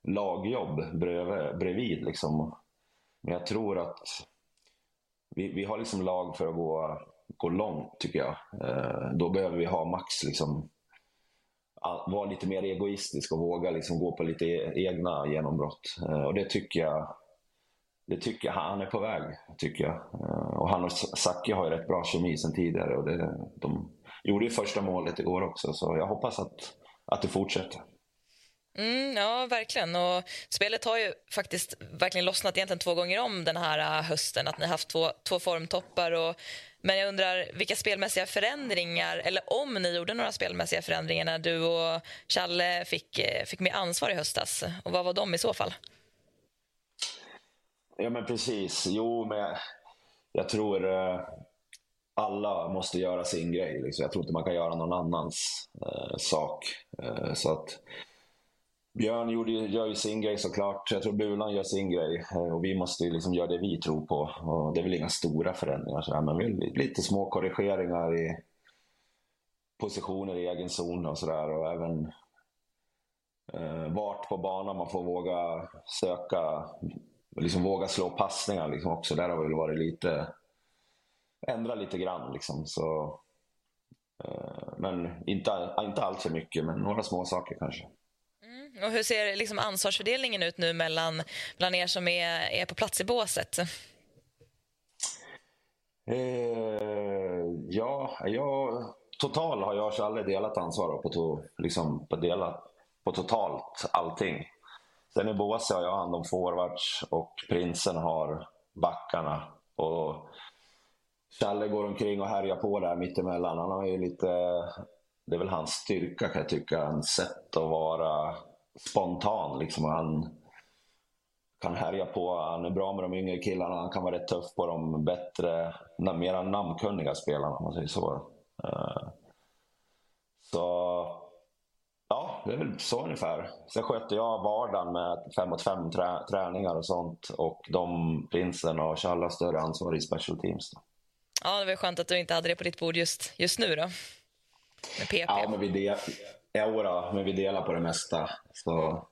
lagjobb bredvid. bredvid liksom. Men jag tror att vi, vi har liksom lag för att gå, gå långt tycker jag. Eh, då behöver vi ha Max liksom vara lite mer egoistisk och våga liksom gå på lite e-, egna genombrott. Eh, och det tycker jag det tycker jag, han är på väg, tycker jag. Eh, och han och Zacke har ju rätt bra kemi sen tidigare. Och det, de gjorde ju första målet igår också, så jag hoppas att, att det fortsätter. Mm, ja, verkligen. Och spelet har ju faktiskt verkligen lossnat egentligen två gånger om den här äh, hösten. Att ni har haft två, två formtoppar. Och, men jag undrar vilka spelmässiga förändringar, eller om ni gjorde några spelmässiga förändringar när du och Challe fick, eh, fick mer ansvar i höstas. Och vad var de i så fall? Ja, men precis. Jo, men jag, jag tror eh, alla måste göra sin grej. Liksom. Jag tror inte man kan göra någon annans eh, sak. Eh, så att Björn gjorde, gör ju sin grej såklart. Jag tror Bulan gör sin grej. Eh, och vi måste liksom göra det vi tror på. Och det är väl inga stora förändringar, så men lite små korrigeringar i positioner i egen zon och sådär. Och även eh, vart på banan man får våga söka, liksom våga slå passningar liksom också. Där har vi väl varit lite, ändra lite grann liksom. Så, eh, men inte, inte allt för mycket, men några små saker kanske. Och hur ser liksom ansvarsfördelningen ut nu mellan bland er som är, är på plats i båset? Eh, ja, jag, total har jag aldrig delat ansvar på, to, liksom, på, delat, på totalt allting. Sen i båset har jag hand om forwards och prinsen har backarna. Och Challe går omkring och härjar på där mittemellan. Han har ju lite, det är väl hans styrka kan jag tycka, Hans sätt att vara spontan. Liksom. Han kan härja på. Han är bra med de yngre killarna. Han kan vara rätt tuff på de bättre, mera namnkunniga spelarna om man säger så. Uh, så ja, det är väl så ungefär. Sen sköter jag vardagen med fem mot fem trä träningar och sånt. Och de, Prinsen och Challe har större ansvar i special teams. Då. Ja, det var skönt att du inte hade det på ditt bord just, just nu då. Med PP. Ja, men vi, del, Ja, men vi delar på det mesta. Så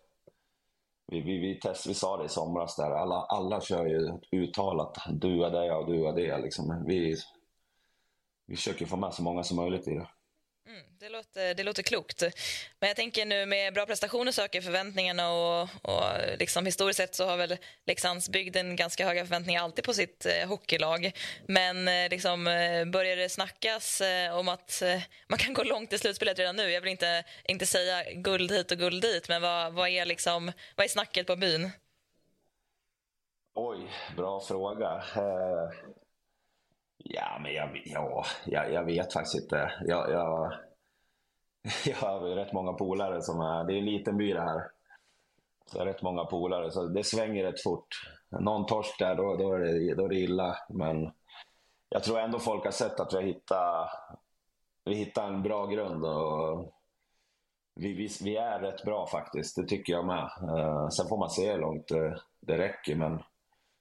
vi, vi, vi, test, vi sa det i somras, där. Alla, alla kör ju uttalat du är det och du är det. Liksom. Vi, vi försöker få med så många som möjligt i det. Mm, det, låter, det låter klokt. Men jag tänker nu med bra prestationer söker förväntningarna och, och liksom historiskt sett så har väl Leksandsbygden ganska höga förväntningar alltid på sitt eh, hockeylag. Men eh, liksom, eh, börjar det snackas eh, om att eh, man kan gå långt i slutspelet redan nu? Jag vill inte, inte säga guld hit och guld dit, men vad, vad, är, liksom, vad är snacket på byn? Oj, bra fråga. Eh, Ja, men jag, ja, jag, jag vet faktiskt inte. Jag, jag, jag har rätt många polare som är... Det är en liten by det här. Så jag har rätt många polare, så det svänger rätt fort. Någon torsk där, då, då, är det, då är det illa. Men jag tror ändå folk har sett att vi har hittat, vi hittat en bra grund. Och vi, vi, vi, är rätt bra faktiskt, det tycker jag med. Uh, sen får man se hur långt det, det räcker. Men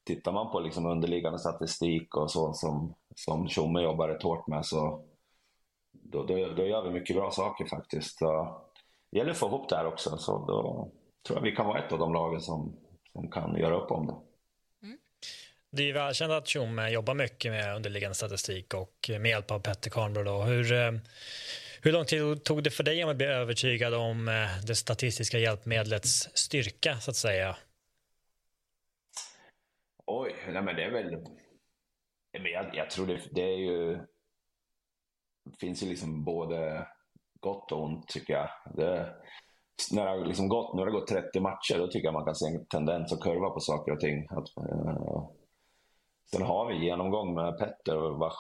tittar man på liksom underliggande statistik och så som, som Tjomme jobbar rätt hårt med så då, då, då, gör vi mycket bra saker faktiskt. Så, det gäller att få ihop det här också. Så då tror jag vi kan vara ett av de lagen som, som kan göra upp om det. Mm. Det är välkänt att Tjomme jobbar mycket med underliggande statistik och med hjälp av Petter Karnbro. Hur, eh, hur lång tid tog det för dig att bli övertygad om eh, det statistiska hjälpmedlets styrka, så att säga? Oj, nej men det är väl... Jag, jag tror det, det är ju... Det finns ju liksom både gott och ont, tycker jag. Det, när det har liksom gått, nu har det gått 30 matcher, då tycker jag man kan se en tendens att kurva på saker och ting. Att, eh, sen har vi genomgång med Petter var,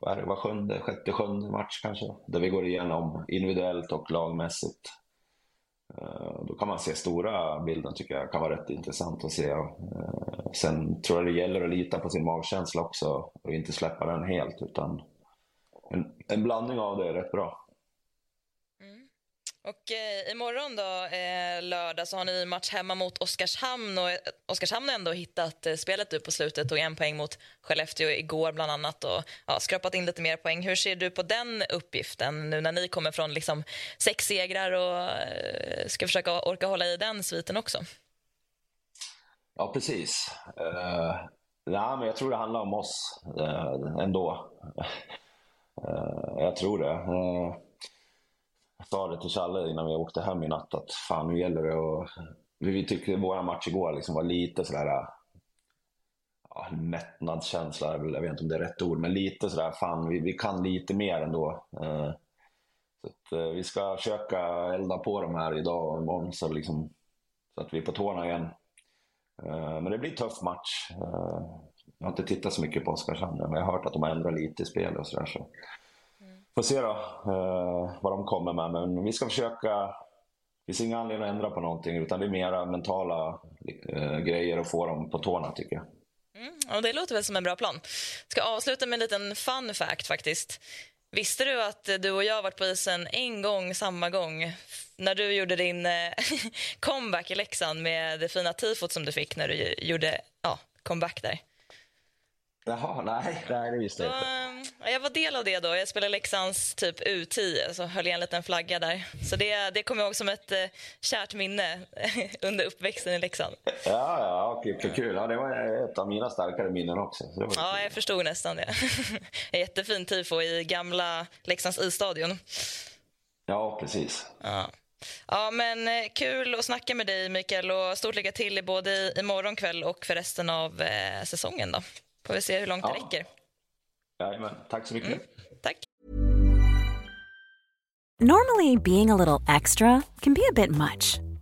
var, var sjunde, sjätte, sjunde match kanske. Där vi går igenom individuellt och lagmässigt. Eh, då kan man se stora bilden tycker jag kan vara rätt intressant att se. Eh, sen tror jag det gäller att lita på sin magkänsla också och inte släppa den helt. utan en, en blandning av det är rätt bra. Och eh, imorgon då, eh, lördag, så har ni match hemma mot Oskarshamn. Och, eh, Oskarshamn har ändå hittat eh, spelet nu på slutet tog en poäng mot Skellefteå igår bland annat och ja, skrapat in lite mer poäng. Hur ser du på den uppgiften nu när ni kommer från liksom, sex segrar och eh, ska försöka orka hålla i den sviten också? Ja, precis. Eh, uh, nej, men jag tror det handlar om oss uh, ändå. Uh, jag tror det. Uh, sa det till Challe innan vi åkte hem i natt att fan nu gäller det och Vi tyckte våra match igår liksom var lite sådär... Ja, mättnadskänsla, jag vet inte om det är rätt ord, men lite sådär fan vi, vi kan lite mer ändå. Eh, så att, eh, vi ska försöka elda på de här idag och imorgon så, liksom, så att vi är på tårna igen. Eh, men det blir en tuff match. Jag har inte tittat så mycket på Oskarshamn, men jag har hört att de har ändrat lite i spelet och sådär. Så får se då eh, vad de kommer med. Men vi ska försöka. Det finns ingen anledning att ändra på någonting utan det är mera mentala eh, grejer att få dem på tårna tycker jag. Mm, och det låter väl som en bra plan. ska avsluta med en liten fun fact faktiskt. Visste du att du och jag varit på isen en gång samma gång när du gjorde din eh, comeback i Leksand med det fina tifot som du fick när du gjorde ja, comeback där? Jaha, nej, nej det visste jag inte. Jag var del av det då. Jag spelade Leksands typ U10, så höll jag en liten flagga där. Så det, det kommer jag ihåg som ett eh, kärt minne under uppväxten i Leksand. Ja, ja, okej, för kul. Ja, det var ett av mina starkare minnen också. ja, jag förstod nästan det. Jättefin tifo i gamla Leksands isstadion. Ja, precis. Ja. Ja, men eh, kul att snacka med dig, Mikael. Och stort lycka till både imorgon kväll och för resten av eh, säsongen. Då. Får vi se hur långt ja. det räcker. Jajamän. Tack så mycket. Mm. Tack. Normally being a little extra can be a bit much.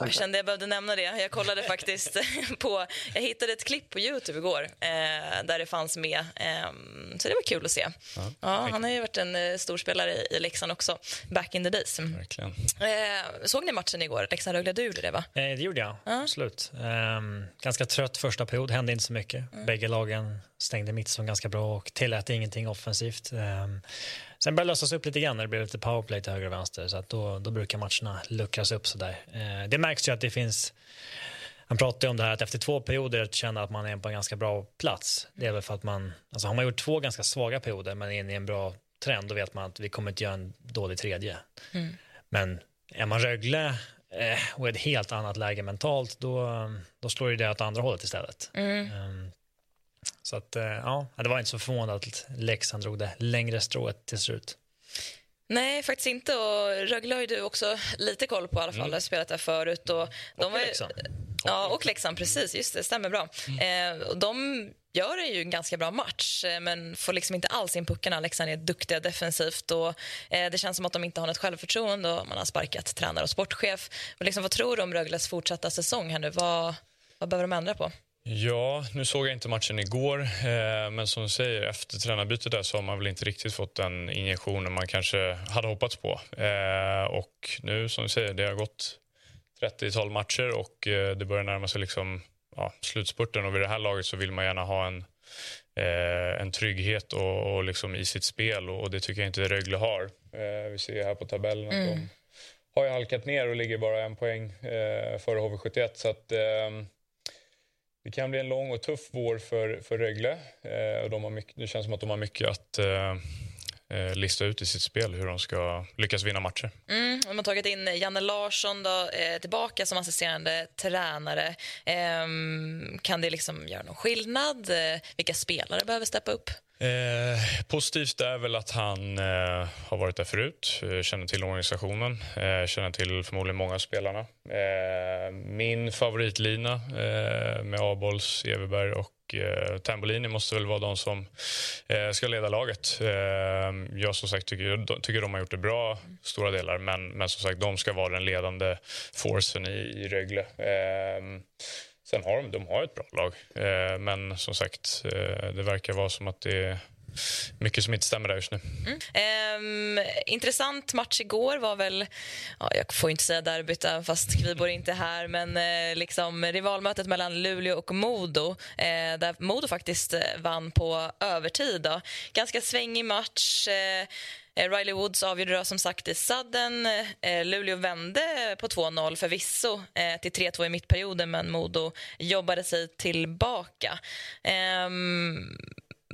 Jag kände jag behövde nämna det. Jag kollade faktiskt på... Jag hittade ett klipp på Youtube igår eh, där det fanns med. Eh, så det var kul att se. Ja, ja han har ju varit en eh, storspelare i, i Leksand också, back in the days. Verkligen. Eh, såg ni matchen igår? Leksand-Rögle, du gjorde det va? Eh, det gjorde jag, ja. absolut. Ehm, ganska trött första period, hände inte så mycket. Mm. Bägge lagen stängde mittzon ganska bra och tillät ingenting offensivt. Sen började det lösas upp lite grann när det blev lite powerplay till höger och vänster så att då, då brukar matcherna luckras upp sådär. Eh, det märks ju att det finns han pratade om det här att efter två perioder att känna att man är på en ganska bra plats. Det är väl för att man, alltså har man gjort två ganska svaga perioder men är inne i en bra trend då vet man att vi kommer inte göra en dålig tredje. Mm. Men är man Rögle eh, och är ett helt annat läge mentalt då, då slår det åt andra hållet istället. Mm. Um, Så att, eh, ja, det var inte så förvånande att Leksand drog det längre strået till slut. Nej, faktiskt inte. Och Rögle har ju du också lite koll på i alla fall. Mm. har spelat där förut. Och, de och var, Leksand. Ja, och Leksand, precis. Just det, stämmer bra. Mm. Eh, de gör ju en ganska bra match, eh, men får liksom inte alls in puckarna. Leksand är duktiga defensivt och eh, det känns som att de inte har något självförtroende och man har sparkat tränare och sportchef. Och liksom, vad tror du om Rögles fortsatta säsong här nu? Vad, vad behöver de ändra på? Ja, nu såg jag inte matchen igår, eh, men som du säger, efter tränarbytet där så har man väl inte riktigt fått den injektionen man kanske hade hoppats på. Eh, och nu, som du säger, det har gått 30-tal matcher och eh, det börjar närma sig liksom, ja, slutspurten och vid det här laget så vill man gärna ha en, en trygghet och, och liksom i sitt spel och, och, det tycker jag inte Rögle har. Vi ser här på tabellen att mm. de har ju halkat ner och ligger bara en poäng före HV71 så att ehm, det kan bli en lång och tuff vår för, för Rögle. Eh, och de har mycket, det känns som att de har mycket att eh, eh, lista ut i sitt spel hur de ska lyckas vinna matcher. Mm, de har tagit in Janne Larsson då, eh, tillbaka som assisterande tränare. Eh, kan det liksom göra någon skillnad? Eh, vilka spelare behöver steppa upp? Eh, positivt är väl att han eh, har varit där förut, eh, känner till organisationen, eh, känner till förmodligen många av spelarna. Eh, min favoritlina eh, med Abols, Everberg och eh, Tambolini måste väl vara de som eh, ska leda laget. Eh, jag som sagt tycker, tycker de har gjort det bra stora delar men, men som sagt de ska vara den ledande forcen i, i Rögle. Eh, Sen har de, de har ett bra lag, eh, men som sagt, eh, det verkar vara som att det är mycket som inte stämmer där just nu. Mm. Um, intressant match igår var väl, ja, jag får inte säga derbyt eh, fast Kviborg inte är här, men eh, liksom rivalmötet mellan Luleå och Modo eh, där Modo faktiskt eh, vann på övertid. Då. Ganska svängig match. Eh, Eh, Riley Woods avgjorde då som sagt i sudden. Eh, Luleå vände på 2-0 förvisso eh, till 3-2 i mittperioden men Modo jobbade sig tillbaka. Um,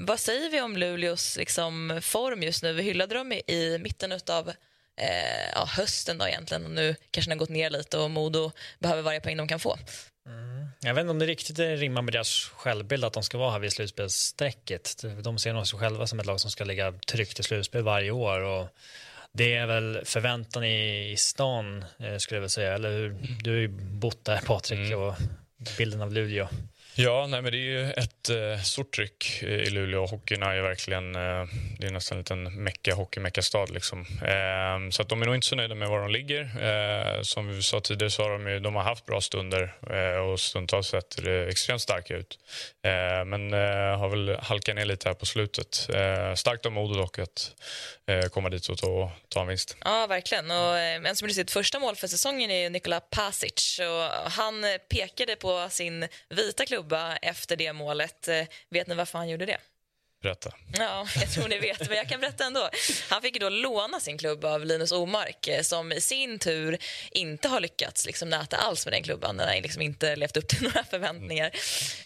vad säger vi om Luleås liksom, form just nu? Vi hyllade dem i, i mitten av eh, ja, hösten då egentligen och nu kanske den har gått ner lite och Modo behöver varje poäng de kan få. Mm. Jag vet inte om det riktigt rimmar med deras självbild att de ska vara här vid slutspelsstrecket. De ser nog sig själva som ett lag som ska ligga tryggt i slutspel varje år. Och det är väl förväntan i, stan, eh, skulle jag vilja säga. Eller hur? Du har ju bott där, Patrik, mm. och bilden av Luleå. Ja, nej, men det är ju ett eh, stort tryck i Luleå. Hockeyn är ju verkligen, eh, det är nästan en liten mecka, hockeymeckastad. Liksom. Eh, så att de är nog inte så nöjda med var de ligger. Eh, som vi sa tidigare så har de, ju, de har haft bra stunder eh, och stundtals sett extremt starka ut. Eh, men eh, har väl halkat ner lite här på slutet. Eh, starkt av Modo dock att eh, komma dit och ta, ta en vinst. Ja, verkligen. Och en som gjorde sitt första mål för säsongen är Nikola Pasic. Och han pekade på sin vita klubb klubba efter det målet. Eh, vet ni varför han gjorde det? Berätta. Ja, jag tror ni vet, men jag kan berätta ändå. Han fick då låna sin klubb av Linus Omark eh, som i sin tur inte har lyckats liksom, näta alls med den klubban. Den har liksom inte levt upp till några förväntningar.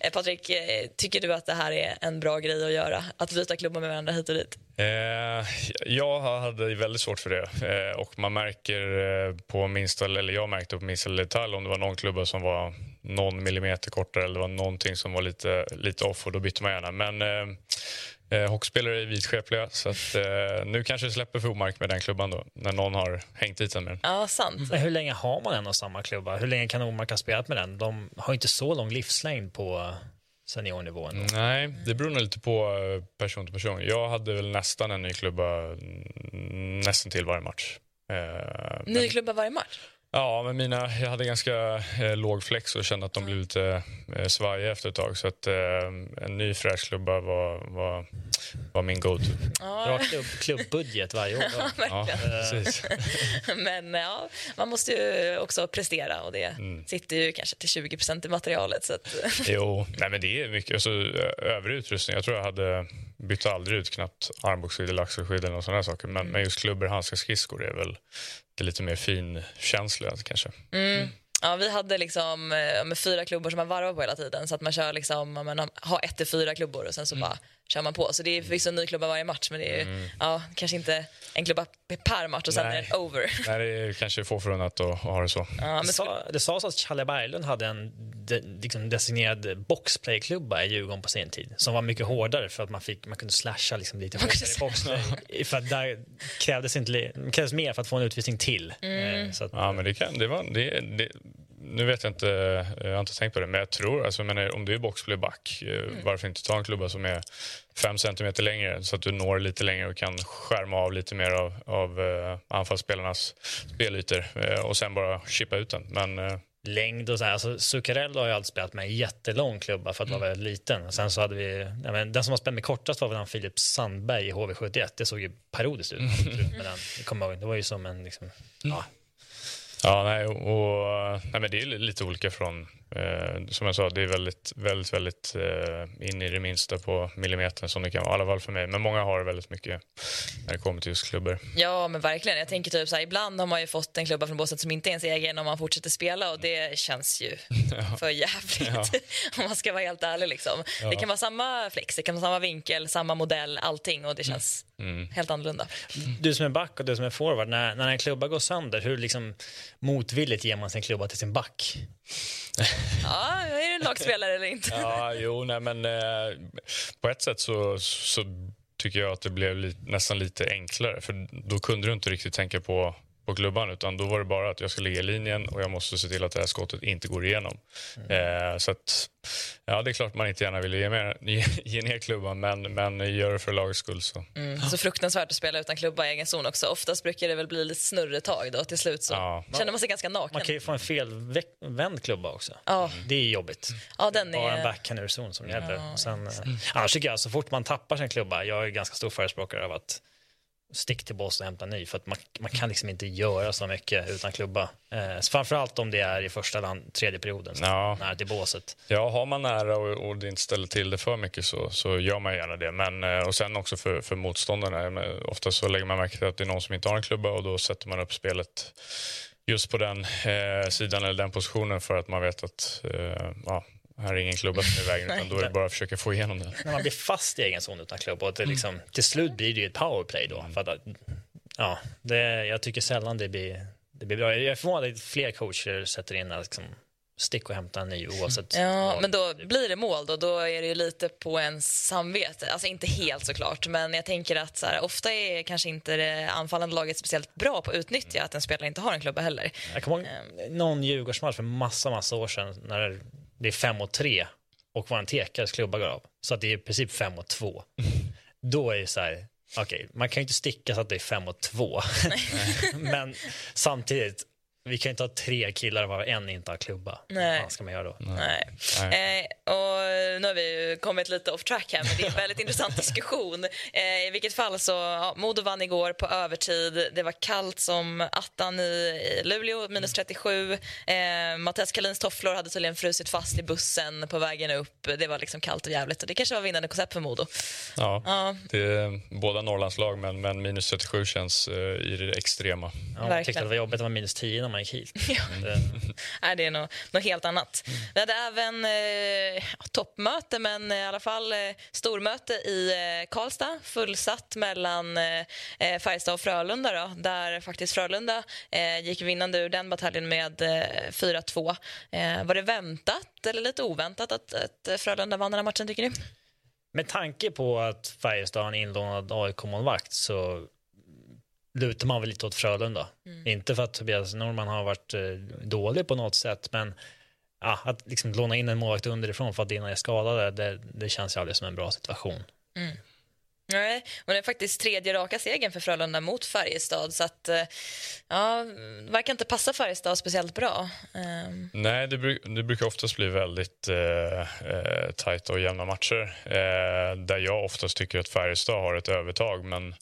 Mm. Patrik, tycker du att det här är en bra grej att göra? Att byta klubbar med varandra hit och dit? Eh, jag hade väldigt svårt för det. Eh, och man märker eh, på minsta, eller jag märkte på minsta detalj om det var någon klubba som var någon millimeter kortare eller det var någonting som var lite, lite off och då bytte man gärna. Men eh, eh hockeyspelare är vidskepliga så att, eh, nu kanske det släpper för Omark med den klubban då när någon har hängt dit den med den. Ja, sant. Men hur länge har man en och samma klubba? Hur länge kan Omark ha spelat med den? De har inte så lång livslängd på seniornivån? Nej, det beror nog lite på eh, person till person. Jag hade väl nästan en ny klubba nästan till varje match. Eh, ny men... klubba varje match? Ja, men mina, jag hade ganska eh, låg flex och kände att de blev lite eh, svajiga efter ett tag. Så att, eh, en ny fräsch klubba var, var, var min go-to. Ja. Bra klubb, klubbbudget varje år. ja, precis. men ja, man måste ju också prestera och det mm. sitter ju kanske till 20% i materialet. Så att... jo, nej, men det är mycket. Alltså, övrig utrustning, jag tror jag hade bytte aldrig ut knappt armbågsskidor, axelskidor och sådana saker. Men, mm. men just klubbor, handskar, skridskor är väl det lite mer finkänsliga kanske. Mm. Ja, vi hade liksom eh, med fyra klubbor som man varvar på hela tiden så att man kör liksom, man har ett till fyra klubbor och sen så mm. bara kör man på. Så det är förvisso en ny klubba varje match men det är mm. ja, kanske inte en klubba per match och sen Nej. är det over. Nej, det är kanske få förunnat att ha det så. Ja, men... det, sa, det sades att Challe Berglund hade en de, liksom designerad boxplayklubba i Djurgården på sin tid som var mycket hårdare för att man, fick, man kunde slasha liksom lite hårdare i boxplay. för att där krävdes, inte, krävdes mer för att få en utvisning till. Mm. Eh, Så att, Ja, men det kan, det var, det, det, nu vet jag inte, jag har inte tänkt på det, men jag tror, alltså, jag menar, om du är boxplay back, eh, varför inte ta en klubba som är fem centimeter längre så att du når lite längre och kan skärma av lite mer av, av eh, anfallsspelarnas spelytor eh, och sen bara chippa ut den. Men eh, längd och så här. Alltså, Zuccarello har ju alltid spelat med en jättelång klubba för att vara väldigt liten. Sen så hade vi, ja, men, den som har spelat med kortast var väl han Filip Sandberg i HV71. Det såg ju parodiskt ut. med den. Jag kommer ihåg, det var ju som en liksom, ja, Ja, nej, och, nej, men det är lite olika från... Eh, som jag sa, det är väldigt, väldigt, väldigt eh, in i det minsta på millimetern som det kan vara, i alla fall för mig. Men många har väldigt mycket när det kommer till just klubbor. Ja, men verkligen. Jag tänker typ så här, ibland har man ju fått en klubba från båset som inte är ens egen om man fortsätter spela och det känns ju för jävligt Ja. om man ska vara helt ärlig. Liksom. Ja. Det kan vara samma flex, det kan vara samma vinkel, samma modell, allting och det känns Mm. helt annorlunda. Du som är back och du som är forward, när, när en klubba går sönder, hur liksom motvilligt ger man sin klubba till sin back? Ja, är du en lagspelare eller inte? Ja, jo, nej, men eh, på ett sätt så, så tycker jag att det blev li, nästan lite enklare. För då kunde du inte riktigt tänka på, på klubban utan då var det bara att jag ska ligga i linjen och jag måste se till att det här skottet inte går igenom. Eh, så att, ja, det är klart man inte gärna vill ge, mer, ge, ge ner klubban men, men gör det för lagets skull så. Mm. Så fruktansvärt att spela utan klubba i egen zon också. Oftast brukar det väl bli lite snurretag då till slut så Ja. känner man sig ganska naken. Man kan ju få en felvänd klubba också. Ja. Det är jobbigt. Ja, den Bara en är... backhand ur zon som gäller. Ja, Och sen, eh, annars tycker jag så fort man tappar sin klubba, jag är ganska stor förespråkare av att stick till boss och hämta ny för att man, man kan liksom inte göra så mycket utan klubba. Eh, framförallt om det är i första land, tredje perioden, så Ja. nära till båset. Ja, har man nära och, och det inte ställer till det för mycket så, så gör man gärna det. Men, eh, och sen också för, för motståndarna. Ofta så lägger man märke till att det är någon som inte har en klubba och då sätter man upp spelet just på den eh, sidan eller den positionen för att man vet att eh, ja, ingen klubba som är i vägen utan då är det bara att försöka få igenom det. När man blir fast i egen zon utan klubba och det liksom, till slut blir det ju ett powerplay då. För att, ja, det, jag tycker sällan det blir, det blir bra. Jag är förvånad att fler coacher sätter in att liksom, stick och hämta en ny oavsett. Ja, men då blir det mål då, då är det ju lite på ens samvete. Alltså inte helt såklart, men jag tänker att så här, ofta är kanske inte det anfallande laget speciellt bra på att utnyttja att en spelare inte har en klubba heller. Jag kommer ihåg någon Djurgårdsmatch för massa, massa år sedan när det är fem mot tre och våran tekares klubba går av. Så att det är i princip fem mot två. Då är det så här, okej, man kan ju inte sticka så att det är fem mot två. Men samtidigt, vi kan ju inte ha tre killar varav en inte har klubba. Nej. Vad ska man göra då? Nej. Eh, och nu har vi kommit lite off track här, men det är en väldigt intressant diskussion. Eh, I vilket fall så, ja, Modo vann igår på övertid. Det var kallt som attan i, i Luleå, minus 37. Eh, Mattias Kalins tofflor hade tydligen frusit fast i bussen på vägen upp. Det var liksom kallt och jävligt det kanske var vinnande koncept för Modo. Ja, Ja. det är båda Norrlandslag men, men minus 37 känns eh, i det extrema. Ja, jag tyckte att det var jobbigt att det var minus 10 när man gick hit. Det, Nej, det är nog, något helt annat. Vi hade även eh, toppmöte, men i alla fall eh, stormöte i eh, Karlstad. Fullsatt mellan eh, eh, Färjestad och Frölunda, då, där faktiskt Frölunda eh, gick vinnande ur den bataljen med eh, 4-2. Eh, var det väntat eller lite oväntat att, att Frölunda vann den här matchen, tycker ni? Med tanke på att Färjestad har en inlånad AIK-målvakt så lutar man väl lite åt Frölunda. Inte för att Tobias Norman har varit eh, dålig på något sätt, men ja, att liksom låna in en målvakt underifrån för att dina är skadade, det, det känns ju aldrig som en bra situation. Mm. Nej, och det är faktiskt tredje raka segern för Frölunda mot Färjestad. Så att, eh, ja, det verkar inte passa Färjestad speciellt bra. Ehm. Nej, det, bruk, det brukar oftast bli väldigt eh, eh tajta och jämna matcher eh, där jag oftast tycker att Färjestad har ett övertag. Men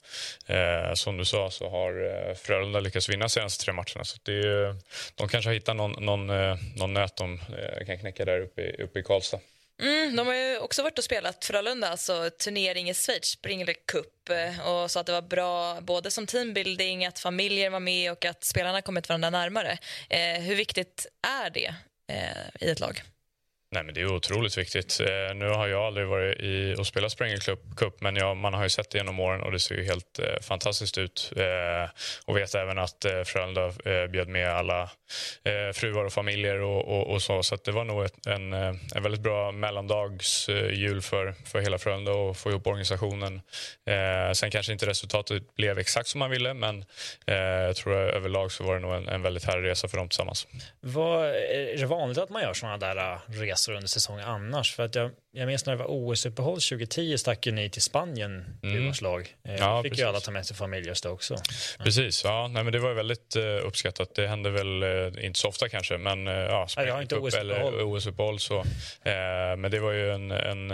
eh, som du sa så har eh, Frölunda lyckats vinna senaste tre matcherna. Så det är, de kanske har hittat någon, någon, eh, någon nöt de eh, kan knäcka där uppe i, uppe i Karlstad. Mm, de har ju också varit och spelat Frölunda, alltså turnering i Schweiz, Springler Cup eh, och sa att det var bra både som teambuilding, att familjer var med och att spelarna kommit varandra närmare. Eh, hur viktigt är det eh, i ett lag? Nej, men det är otroligt viktigt. Eh, nu har jag aldrig varit i och spelat Springer Cup men jag, man har ju sett det genom åren och det ser ju helt eh, fantastiskt ut. Eh, och vet även att eh, Frölunda eh, bjöd med alla eh, fruar och familjer och, och, och så. Så det var nog ett, en, eh, en väldigt bra mellandagsjul eh, för, för hela Frölunda och få ihop organisationen. Eh, sen kanske inte resultatet blev exakt som man ville men eh, jag tror att överlag så var det nog en, en väldigt härlig resa för dem tillsammans. Vad, är det vanligt att man gör sådana där resor resor under säsongen annars. För att jag, jag minns när det var OS-uppehåll 2010 stack ju ni till Spanien, mm. lag. Eh, ja, fick precis. ju alla ta med sig familj just också. Ja. Precis, ja. Nej, men det var väldigt uh, uppskattat. Det hände väl uh, inte så ofta kanske, men uh, ja, jag har inte OS-uppehåll. OS-uppehåll så. Men det var ju en, en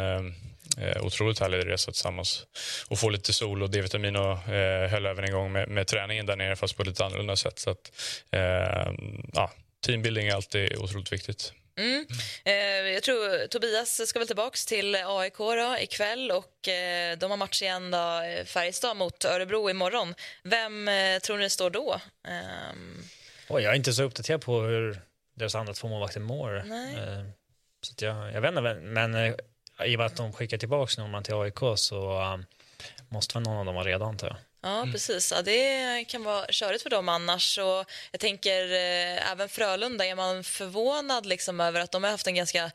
otroligt härlig resa tillsammans. Och få lite sol och D-vitamin och eh, höll även igång med, med träningen där nere fast på ett lite annorlunda sätt. Så att, eh, ja, teambuilding är alltid otroligt viktigt. Mm. Eh, jag tror Tobias ska väl tillbaka till AIK då, ikväll och eh, de har match igen då, Färjestad mot Örebro imorgon. Vem eh, tror ni står då? Oh, jag är inte så uppdaterad på hur deras andra två målvakter mår. Eh, så jag, jag vet inte, men eh, i och med att de skickar tillbaka någon till AIK så um, måste väl någon av dem vara redo antar jag. Ja, mm. precis. Ja, det kan vara körigt för dem annars. Och jag tänker eh, även Frölunda, är man förvånad liksom över att de har haft en ganska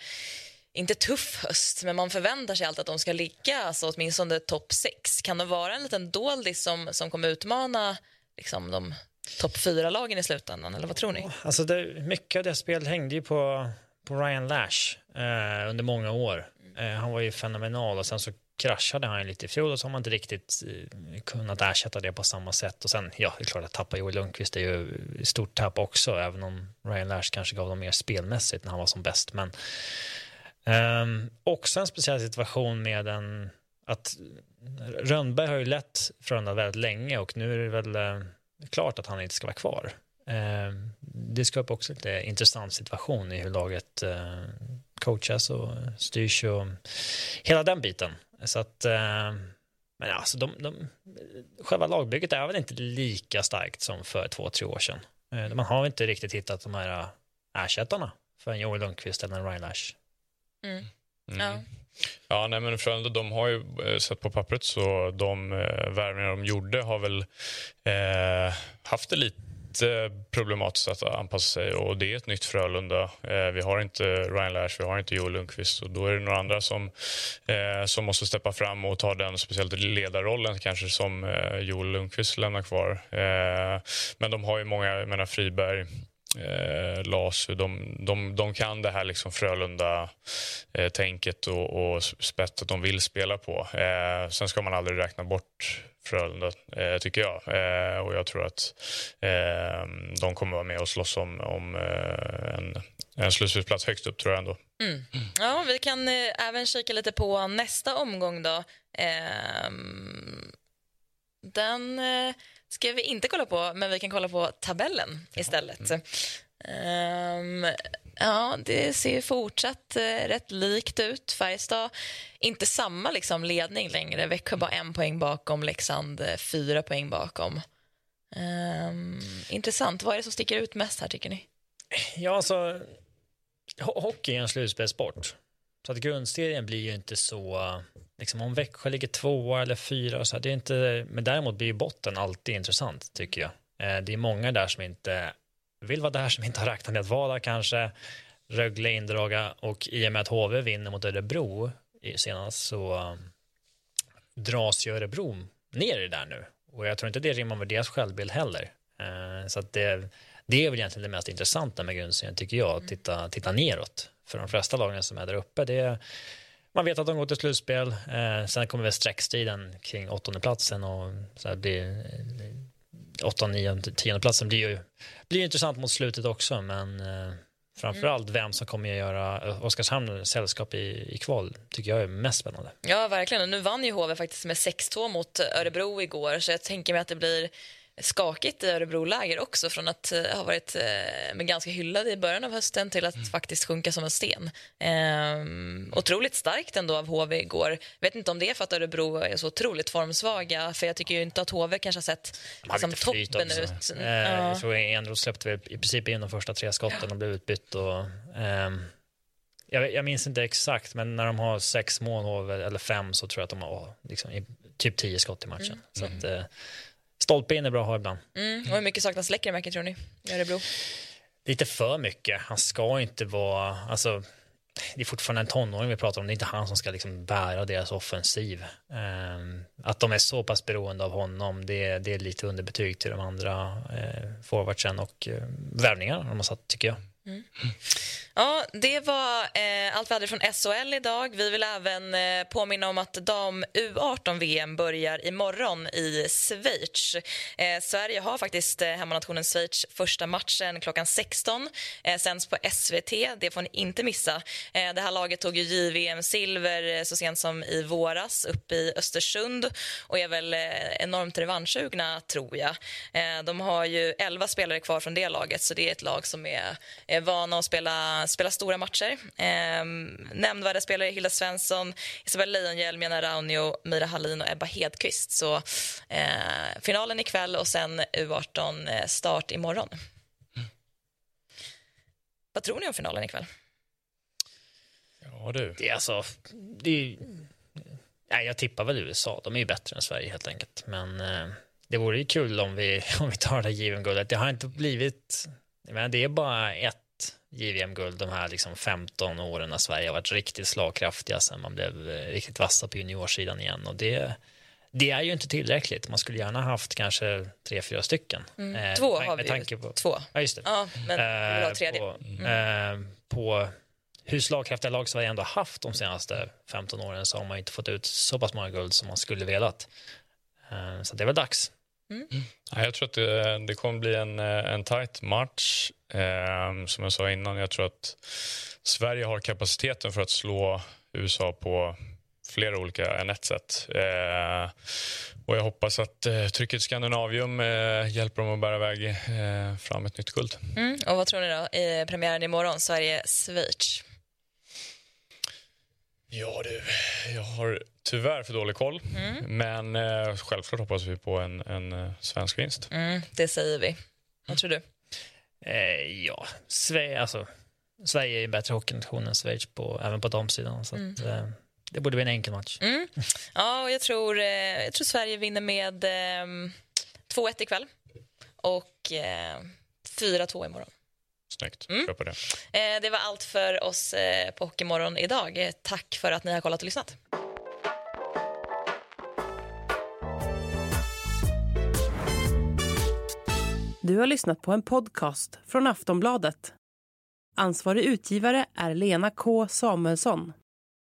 inte tuff höst, men man förväntar sig alltid att de ska ligga alltså, åtminstone topp sex. Kan det vara en liten doldis som, som kommer utmana liksom, de topp fyra-lagen i slutändan, eller vad tror ni? Alltså det, mycket av det spelet hängde ju på, på Ryan Lash eh, under många år. Eh, han var ju fenomenal och sen så kraschade han lite i fjol och så har man inte riktigt eh, kunnat ersätta det på samma sätt. Och sen, ja, det är klart att tappa Joel Lundqvist är ju stort tapp också, även om Ryan Lash kanske gav dem mer spelmässigt när han var som bäst. Men um, också en speciell situation med en, att Rönnberg har ju lett Frölunda väldigt länge och nu är det väl uh, klart att han inte ska vara kvar. Uh, det skapar också lite intressant situation i hur laget uh, coachas och styrs och hela den biten. Så att, eh, men alltså de, de, själva lagbygget är väl inte lika starkt som för två, tre år sedan. Eh, man har inte riktigt hittat de här eh, ersättarna för en Joel Lundqvist eller en Ryan Lash. Mm. Mm. Ja. Ja, nej, men Frölunda de har ju sett på pappret så de eh, värvningar de gjorde har väl eh, haft det lite lite problematiskt att anpassa sig och det är ett nytt Frölunda. Eh, vi har inte Ryan Lash, vi har inte Joel Lundqvist och då är det några andra som, eh, som måste steppa fram och ta den speciellt ledarrollen kanske som eh, Joel Lundqvist lämnar kvar. Eh, men de har ju många, jag menar Friberg, eh, Lasu, de, de, de kan det här liksom Frölunda-tänket eh, och, och spettet de vill spela på. Eh, sen ska man aldrig räkna bort Frölunda, eh, tycker jag. Eh, och jag tror att eh, de kommer vara med och slåss om, om eh, en, en slutspelsplats högst upp, tror jag ändå. Mm. Ja, vi kan eh, även kika lite på nästa omgång då. Ehm, den eh, ska vi inte kolla på, men vi kan kolla på tabellen istället. Mm. Ja, det ser fortsatt eh, rätt likt ut. Färjestad, inte samma liksom, ledning längre. Växjö bara en poäng bakom, Leksand eh, fyra poäng bakom. Um, intressant. Vad är det som sticker ut mest här, tycker ni? Ja, alltså, hockey är en slutspelssport. Så att grundserien blir ju inte så... Liksom om Växjö ligger tvåa eller fyra, så här, det är inte, men däremot blir ju botten alltid intressant, tycker jag. Eh, det är många där som inte vill vara där, som inte har räknat med att vara där kanske. Rögle, Indraga och i och med att HV vinner mot Örebro senast så um, dras ju Örebro ner i det där nu. Och jag tror inte det rimmar med deras självbild heller. Uh, så att det, det är väl egentligen det mest intressanta med grundserien tycker jag, att titta, titta neråt. För de flesta lagen som är där uppe, det är, man vet att de går till slutspel. Eh, sen kommer väl streckstriden kring åttondeplatsen och så här blir åtta, nio, tionde platsen blir ju, blir intressant mot slutet också, men eh, framförallt vem som kommer att göra Oskarshamn sällskap i, i kval tycker jag är mest spännande. Ja, verkligen. nu vann ju HV faktiskt med 6-2 mot Örebro igår, så jag tänker mig att det blir skakigt i Örebro-läger också från att uh, ha varit uh, ganska hyllad i början av hösten till att mm. faktiskt sjunka som en sten. Um, otroligt starkt ändå av HV igår. Vet inte om det är för att Örebro är så otroligt formsvaga för jag tycker ju inte att HV kanske har sett liksom, toppen ut. Uh, jag tror Enroth släppte i princip in de första tre skotten och blev utbytt och um, jag, jag, minns inte exakt, men när de har sex mål eller fem så tror jag att de har liksom, typ tio skott i matchen. Mm. Så att, eh, stolpe in är bra att ha ibland. Mm. Och hur mycket saknas Lekkerimäki tror ni i Örebro? Lite för mycket. Han ska inte vara, alltså det är fortfarande en tonåring vi pratar om, det är inte han som ska liksom bära deras offensiv. Um, att de är så pass beroende av honom, det, det är lite underbetyg till de andra uh, forwardsen och uh, värvningar de har satt, tycker jag. Mm. Ja, det var eh, allt vi hade från SHL idag. Vi vill även eh, påminna om att dam U18-VM börjar imorgon i Schweiz. Eh, Sverige har faktiskt eh, hemmanationen Schweiz första matchen klockan 16. Eh, sänds på SVT. Det får ni inte missa. Eh, det här laget tog ju JVM-silver eh, så sent som i våras uppe i Östersund och är väl eh, enormt revanschsugna, tror jag. Eh, de har ju 11 spelare kvar från det laget, så det är ett lag som är, är vana att spela spela stora matcher. Eh, nämnvärda spelare Hilda Svensson, Isabel Leijonhielm, Jana Raunio, Mira Hallin och Ebba Hedqvist. Så eh, finalen ikväll och sen U18 eh, start imorgon. Mm. Vad tror ni om finalen ikväll? Ja, du. Det är alltså... Det är, nej, jag tippar väl USA. De är ju bättre än Sverige helt enkelt. Men eh, det vore ju kul om vi, om vi tar det given guldet. Det har inte blivit... Men det är bara ett JVM-guld de här liksom 15 åren när Sverige har varit riktigt slagkraftiga sen man blev eh, riktigt vassa på juniorsidan igen. Och det, det är ju inte tillräckligt. Man skulle gärna haft kanske tre, fyra stycken. Mm. Eh, Två har vi ju. På, Två. Ja, just det. Ja, men vi ha tredje. På, mm. eh, på hur slagkraftiga lag Sverige ändå haft de senaste 15 åren så har man inte fått ut så pass många guld som man skulle velat. Eh, så det är väl dags. Mm. Ja, jag tror att det, det kommer bli en, eh, en tight match. Eh, som jag sa innan, jag tror att Sverige har kapaciteten för att slå USA på flera olika än ett sätt. Eh, och jag hoppas att eh, trycket Skandinavium eh, hjälper dem att bära iväg eh, fram ett nytt guld. Mm. Och vad tror ni då? I premiären imorgon, Sverige-Schweiz. Ja du, jag har tyvärr för dålig koll. Mm. Men eh, självklart hoppas vi på en, en eh, svensk vinst. Mm, det säger vi. Vad tror du? Eh, ja, Sverige, alltså, Sverige är en bättre hockeynation än Schweiz på, även på damsidan. Så mm. att, eh, det borde bli en enkel match. Mm. Ja, och jag tror, eh, jag tror Sverige vinner med 2-1 ikväll och 4-2 imorgon. Snyggt. Mm. på det. Eh, det var allt för oss eh, på Hockeymorgon idag. Eh, tack för att ni har kollat och lyssnat. Du har lyssnat på en podcast från Aftonbladet. Ansvarig utgivare är Lena K Samuelsson.